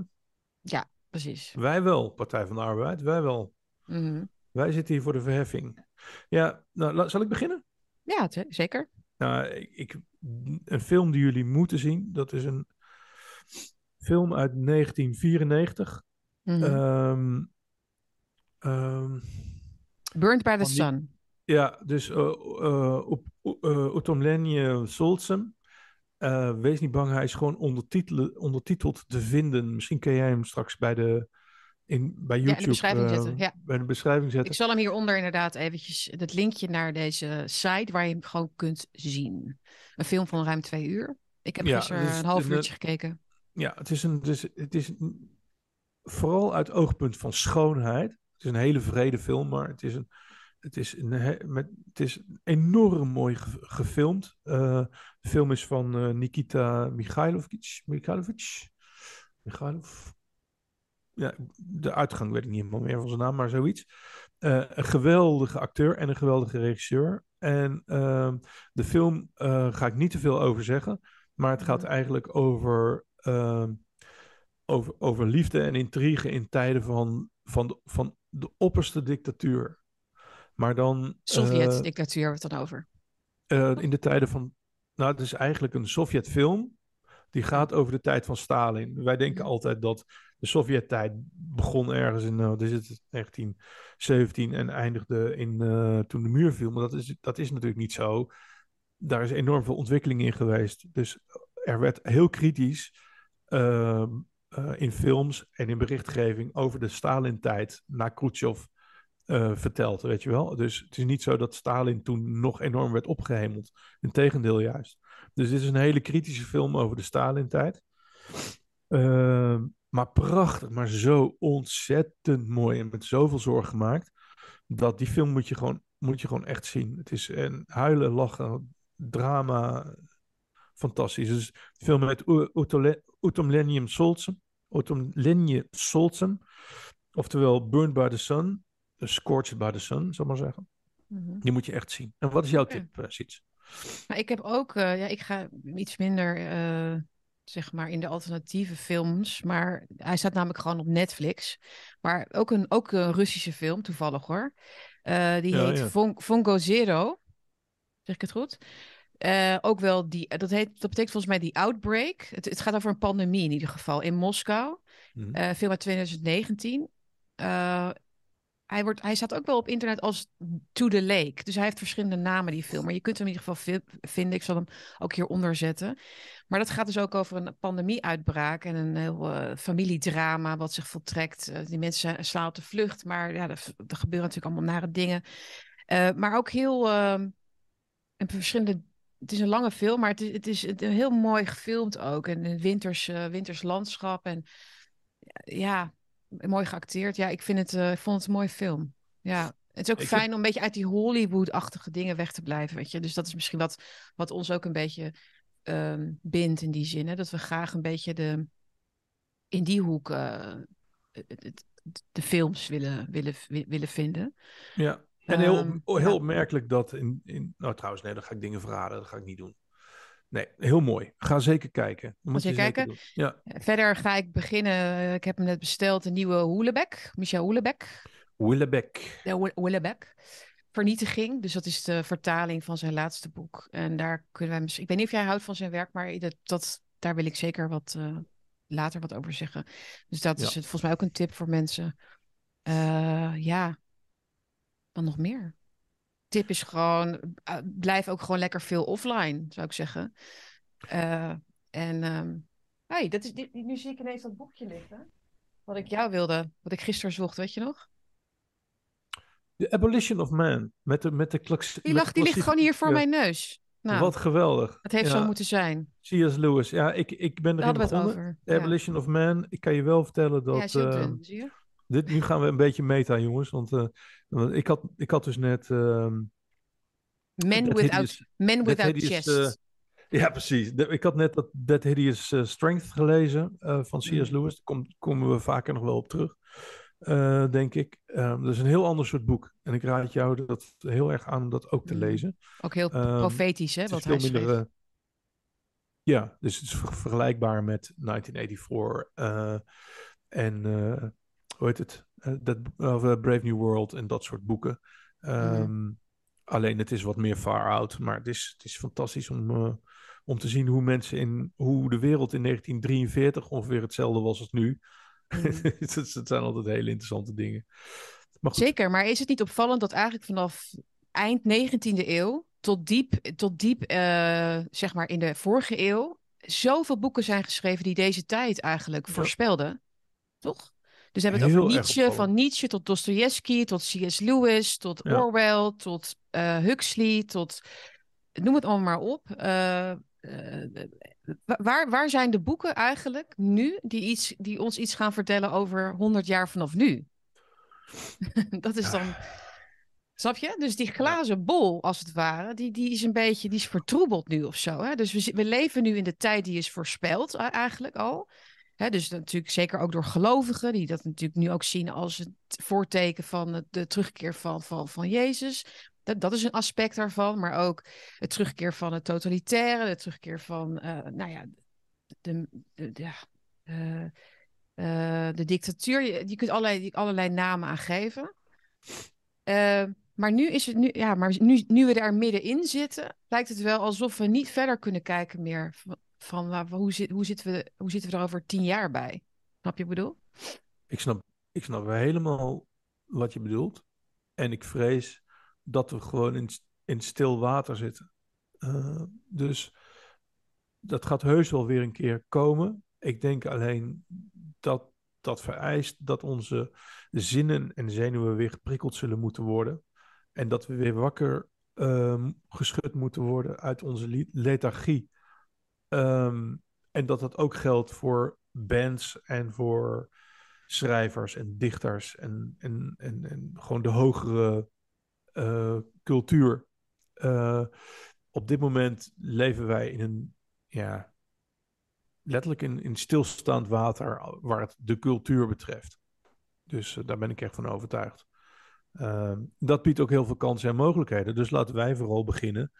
Speaker 1: Precies.
Speaker 2: Wij wel, Partij van de Arbeid, wij wel.
Speaker 1: Mhm.
Speaker 2: Wij zitten hier voor de verheffing. Ja, nou, zal ik beginnen?
Speaker 1: Ja, zeker.
Speaker 2: Nou, ik, een film die jullie moeten zien, dat is een film uit 1994.
Speaker 1: Mhm.
Speaker 2: Ehm, ehm,
Speaker 1: Burned by the
Speaker 2: die-
Speaker 1: Sun.
Speaker 2: ja, dus op uh, Utomlenje Solzem. Eh, wees niet bang, hij is gewoon ondertiteld te vinden. Misschien kun jij hem straks bij, de, in, bij
Speaker 1: de
Speaker 2: YouTube
Speaker 1: beschrijving
Speaker 2: eh,
Speaker 1: zetten, ja.
Speaker 2: bij de beschrijving zetten.
Speaker 1: Ik zal hem hieronder inderdaad eventjes het linkje naar deze site waar je hem gewoon kunt zien. Een film van ruim twee uur. Ik heb
Speaker 2: Ja,
Speaker 1: gisteren
Speaker 2: dus
Speaker 1: een half uurtje gekeken.
Speaker 2: Ja, het is, een, dus, het is een- vooral uit oogpunt van schoonheid. Het is een hele vrede film, maar het is, een, het is, een, met, het is enorm mooi ge- gefilmd. Eh, de film is van eh, Nikita Mikhailovic. Mikhailovic? Mikhailov? Ja, de uitgang weet ik niet helemaal meer van zijn naam, maar zoiets. Eh, een geweldige acteur en een geweldige regisseur. En ehm, de film eh, ga ik niet te veel over zeggen. Maar het gaat
Speaker 1: Mhm.
Speaker 2: eigenlijk over, ehm, over, over liefde en intrigue in tijden van, van, de, van de opperste dictatuur. Maar dan eh,
Speaker 1: Sovjet-dictatuur hebben we het dan over.
Speaker 2: eh, in de tijden van. Nou, het is eigenlijk een Sovjet-film. Die gaat over de tijd van Stalin. Wij denken
Speaker 1: Mhm.
Speaker 2: altijd dat de Sovjet-tijd begon ergens in dit is het, 1917 en eindigde in, eh, toen de muur viel. Maar dat is, dat is natuurlijk niet zo. Daar is enorm veel ontwikkeling in geweest. Dus er werd heel kritisch ehm, eh, in films en in berichtgeving over de Stalin-tijd na Khrushchev verteld, weet je wel. Dus het is niet zo dat Stalin toen nog enorm werd opgehemeld. Integendeel juist. Dus dit is een hele kritische film over de Stalin-tijd. Ehm, maar prachtig, maar zo ontzettend mooi en met zoveel zorg gemaakt. Dat die film moet je gewoon, moet je gewoon echt zien. Het is een huilen, lachen, drama. Fantastisch. Dus de film met Utomlenium Solzem. Utomlenje Solzem. Oftewel Burned by the Sun. Scorched by the Sun, zal ik maar zeggen.
Speaker 1: Mhm.
Speaker 2: Die moet je echt zien. En wat is jouw tip, Siets?
Speaker 1: Maar ik heb ook, eh, ja, ik ga iets minder, eh, zeg maar, in de alternatieve films. Maar hij staat namelijk gewoon op Netflix. Maar ook een, ook een Russische film, toevallig hoor. Eh, die
Speaker 2: Ja,
Speaker 1: heet
Speaker 2: ja.
Speaker 1: Von, Vongo Zero. Zeg ik het goed? Eh, ook wel die, dat, heet, dat betekent volgens mij die outbreak. Het, het gaat over een pandemie in ieder geval in Moskou. Eh, film uit 2019. Hij, wordt, hij staat ook wel op internet als To the Lake. Dus hij heeft verschillende namen, die film. Maar je kunt hem in ieder geval vi- vinden. Ik zal hem ook hieronder zetten. Maar dat gaat dus ook over een pandemieuitbraak en een heel eh, familiedrama wat zich voltrekt. Eh, die mensen slaan op de vlucht, maar ja, er, gebeuren natuurlijk allemaal nare dingen. Eh, maar ook heel ehm, en verschillende. Het is een lange film, maar het is, het is het- heel mooi gefilmd ook. En een winters, winters landschap. En ja, mooi geacteerd. Ja, ik, vind het, eh, ik vond het een mooie film. Ja, het is ook
Speaker 2: Ik
Speaker 1: fijn om een beetje uit die Hollywood-achtige dingen weg te blijven. Weet je? Dus dat is misschien wat, wat ons ook een beetje ehm, bindt in die zin. Hè? Dat we graag een beetje de, in die hoek eh, de films willen, willen, wi- willen vinden.
Speaker 2: Ja, en heel,
Speaker 1: Ehm,
Speaker 2: heel
Speaker 1: ja.
Speaker 2: opmerkelijk dat in, in... Nou trouwens, nee, dan ga ik dingen verraden. Dat ga ik niet doen. Nee, heel mooi. Ga zeker kijken. Moet
Speaker 1: je
Speaker 2: zeker
Speaker 1: kijken?
Speaker 2: Ja,
Speaker 1: Verder ga ik beginnen. eh, Ik heb hem net besteld, een nieuwe Hoelebek. Michel Hoelebek.
Speaker 2: Willebeck.
Speaker 1: De Willebeck. Vernietiging. Dus dat is de vertaling van zijn laatste boek. En daar kunnen wij misschien. Ik weet niet of jij houdt van zijn werk, maar dat, dat, daar wil ik zeker wat eh, later wat over zeggen. Dus dat is het, volgens mij ook een tip voor mensen. Eh, ja, dan nog meer. Tip is gewoon, eh, blijf ook gewoon lekker veel offline, zou ik zeggen. Eh, en ehm, hey, dat is, dit, nu zie ik ineens dat boekje liggen. Wat ik jou wilde, wat ik gisteren zocht, weet je nog?
Speaker 2: The Abolition of Man. Met de, met de klax-
Speaker 1: Die, lag, die ligt gewoon hier voor
Speaker 2: ja,
Speaker 1: mijn neus. Nou,
Speaker 2: Wat geweldig.
Speaker 1: het heeft
Speaker 2: ja,
Speaker 1: zo moeten zijn.
Speaker 2: C.S. Lewis. Ja, ik, ik ben erin begonnen.
Speaker 1: over.
Speaker 2: The
Speaker 1: Ja,
Speaker 2: Abolition of Man. Ik kan je wel vertellen dat...
Speaker 1: ja is heel
Speaker 2: eh,
Speaker 1: dun, zie je?
Speaker 2: Dit, nu gaan we een beetje meta, jongens. Want eh, ik, had, ik had dus net... ehm,
Speaker 1: Men without,
Speaker 2: Hideous-
Speaker 1: men without
Speaker 2: Hideous,
Speaker 1: chest.
Speaker 2: eh, Ja, precies. De- ik had net dat That Hideous eh, Strength gelezen van C.S.
Speaker 1: Mm.
Speaker 2: Lewis. Daar kom, komen we vaker nog wel op terug, denk ik. Ehm, dat is een heel ander soort boek. En ik raad jou dat heel erg aan om dat ook te
Speaker 1: Mm.
Speaker 2: lezen.
Speaker 1: Ook heel
Speaker 2: ehm,
Speaker 1: profetisch, hè, wat hij
Speaker 2: minder... ja, dus het is ver- vergelijkbaar met 1984 eh, en hoe heet het? Eh, dat, eh, Brave New World en dat soort boeken. Ehm, Alleen het is wat meer far out, maar het is, het is fantastisch om, eh, om te zien hoe mensen in hoe de wereld in 1943 ongeveer hetzelfde was als nu.
Speaker 1: Mm.
Speaker 2: het, het zijn altijd hele interessante dingen. Maar
Speaker 1: Zeker, maar is het niet opvallend dat eigenlijk vanaf eind 19e eeuw tot diep, tot diep zeg maar in de vorige eeuw, zoveel boeken zijn geschreven die deze tijd eigenlijk
Speaker 2: Ja.
Speaker 1: voorspelden? Toch? Dus we hebben het over Nietzsche, van. Nietzsche tot Dostoevsky, tot C.S. Lewis, tot
Speaker 2: Ja.
Speaker 1: Orwell, tot eh, Huxley, tot noem het allemaal maar op. Eh, eh, wa- waar, waar zijn de boeken eigenlijk nu die, iets, die ons iets gaan vertellen over 100 jaar vanaf nu? dat is
Speaker 2: Ja.
Speaker 1: dan. Snap je? Dus die glazen bol, als het ware, die, die is een beetje die is vertroebeld nu of zo. Hè? Dus we, we leven nu in de tijd die is voorspeld eigenlijk al. Dus natuurlijk zeker ook door gelovigen, die dat natuurlijk nu ook zien als het voorteken van de terugkeer van, van, van Jezus. Dat, dat is een aspect daarvan, maar ook het terugkeer van het totalitaire, de terugkeer van, eh, nou ja, de, de, de- eh, de dictatuur. Je, je kunt allerlei, allerlei namen aan geven. Eh, maar nu is het nu, ja, maar nu, nu we daar middenin zitten, lijkt het wel alsof we niet verder kunnen kijken meer van, van waar- hoe, zit, hoe, zitten we, hoe zitten we er over tien jaar bij? Snap je wat ik bedoel?
Speaker 2: ik snap, ik snap helemaal wat je bedoelt. En ik vrees dat we gewoon in, in stil water zitten. Eh, dus dat gaat heus wel weer een keer komen. Ik denk alleen dat dat vereist dat onze zinnen en zenuwen weer geprikkeld zullen moeten worden. En dat we weer wakker ehm, geschud moeten worden uit onze lethargie. Ehm, en dat dat ook geldt voor bands en voor schrijvers en dichters en, en, en, en gewoon de hogere eh, cultuur. Eh, op dit moment leven wij in een, ja, letterlijk in, in stilstaand water waar het de cultuur betreft. Dus eh, daar ben ik echt van overtuigd. Ehm, dat biedt ook heel veel kansen en mogelijkheden. Dus laten wij vooral beginnen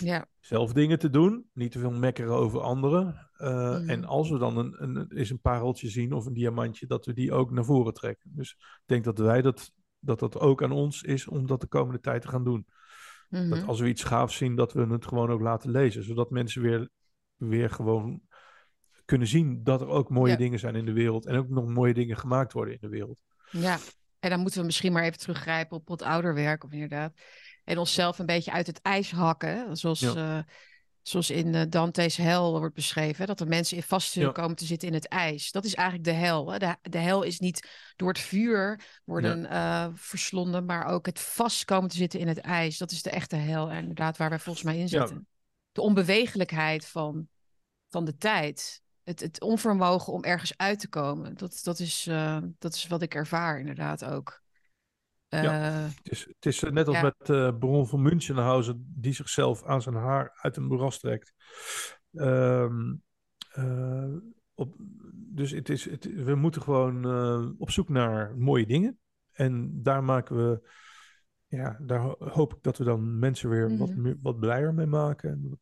Speaker 1: Ja,
Speaker 2: zelf dingen te doen. Niet te veel mekkeren over anderen. Uh,
Speaker 1: Mm.
Speaker 2: En als we dan een, een, eens een pareltje zien of een diamantje, dat we die ook naar voren trekken. Dus ik denk dat wij dat, dat dat ook aan ons is om dat de komende tijd te gaan doen.
Speaker 1: Mhm.
Speaker 2: Dat als we iets gaafs zien, dat we het gewoon ook laten lezen. Zodat mensen weer, weer gewoon kunnen zien dat er ook mooie
Speaker 1: Ja.
Speaker 2: dingen zijn in de wereld. En ook nog mooie dingen gemaakt worden in de wereld.
Speaker 1: Ja, en dan moeten we misschien maar even teruggrijpen op wat ouder werk, of inderdaad. En onszelf een beetje uit het ijs hakken, zoals,
Speaker 2: Ja.
Speaker 1: eh, zoals in eh, Dante's hel wordt beschreven. Dat er mensen in vast
Speaker 2: Ja.
Speaker 1: komen te zitten in het ijs. Dat is eigenlijk de hel. Hè. De, de hel is niet door het vuur worden eh, verslonden, maar ook het vast komen te zitten in het ijs. Dat is de echte hel, en inderdaad, waar wij volgens mij in zitten. De onbewegelijkheid van, van de tijd. Het, het onvermogen om ergens uit te komen. Dat, dat, is, dat is wat ik ervaar, inderdaad ook.
Speaker 2: Ja.
Speaker 1: Eh,
Speaker 2: Het is, het is net als
Speaker 1: Ja.
Speaker 2: met eh Baron van Münchenhausen, die zichzelf aan zijn haar uit een moeras trekt. Ehm, eh, op, dus het is, het, we moeten gewoon eh, op zoek naar mooie dingen. En daar maken we, ja, daar ho- hoop ik dat we dan mensen weer wat,
Speaker 1: Mhm.
Speaker 2: meer, wat blijer mee maken. En wat,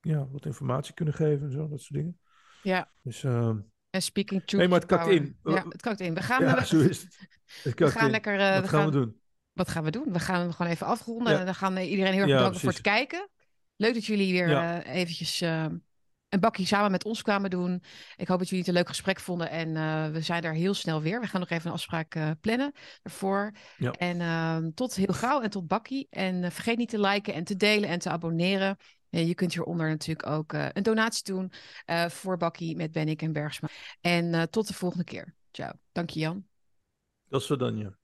Speaker 2: ja, wat informatie kunnen geven en zo, dat soort dingen.
Speaker 1: ja,
Speaker 2: Dus ehm,
Speaker 1: en speaking truth
Speaker 2: Nee, maar het kakt
Speaker 1: power.
Speaker 2: in.
Speaker 1: Ja, het kakt in. We gaan,
Speaker 2: ja,
Speaker 1: we,
Speaker 2: zo is het. Het
Speaker 1: we gaan
Speaker 2: in.
Speaker 1: lekker... eh,
Speaker 2: Wat
Speaker 1: we
Speaker 2: gaan
Speaker 1: gaan,
Speaker 2: we doen?
Speaker 1: Wat gaan we doen? We gaan hem gewoon even afronden.
Speaker 2: Ja.
Speaker 1: En dan gaan eh, iedereen heel erg bedanken voor het kijken. Leuk dat jullie weer eh, eventjes een bakje samen met ons kwamen doen. Ik hoop dat jullie het een leuk gesprek vonden. En we zijn er heel snel weer. We gaan nog even een afspraak plannen ervoor.
Speaker 2: Ja.
Speaker 1: En ehm, tot heel gauw en tot bakkie. En vergeet niet te liken en te delen en te abonneren. Je kunt hieronder natuurlijk ook eh, een donatie doen eh, voor Bakkie met Bennik en Bergsma. En eh, tot de volgende keer. Ciao. Dank je Jan.
Speaker 2: Dat zo dan.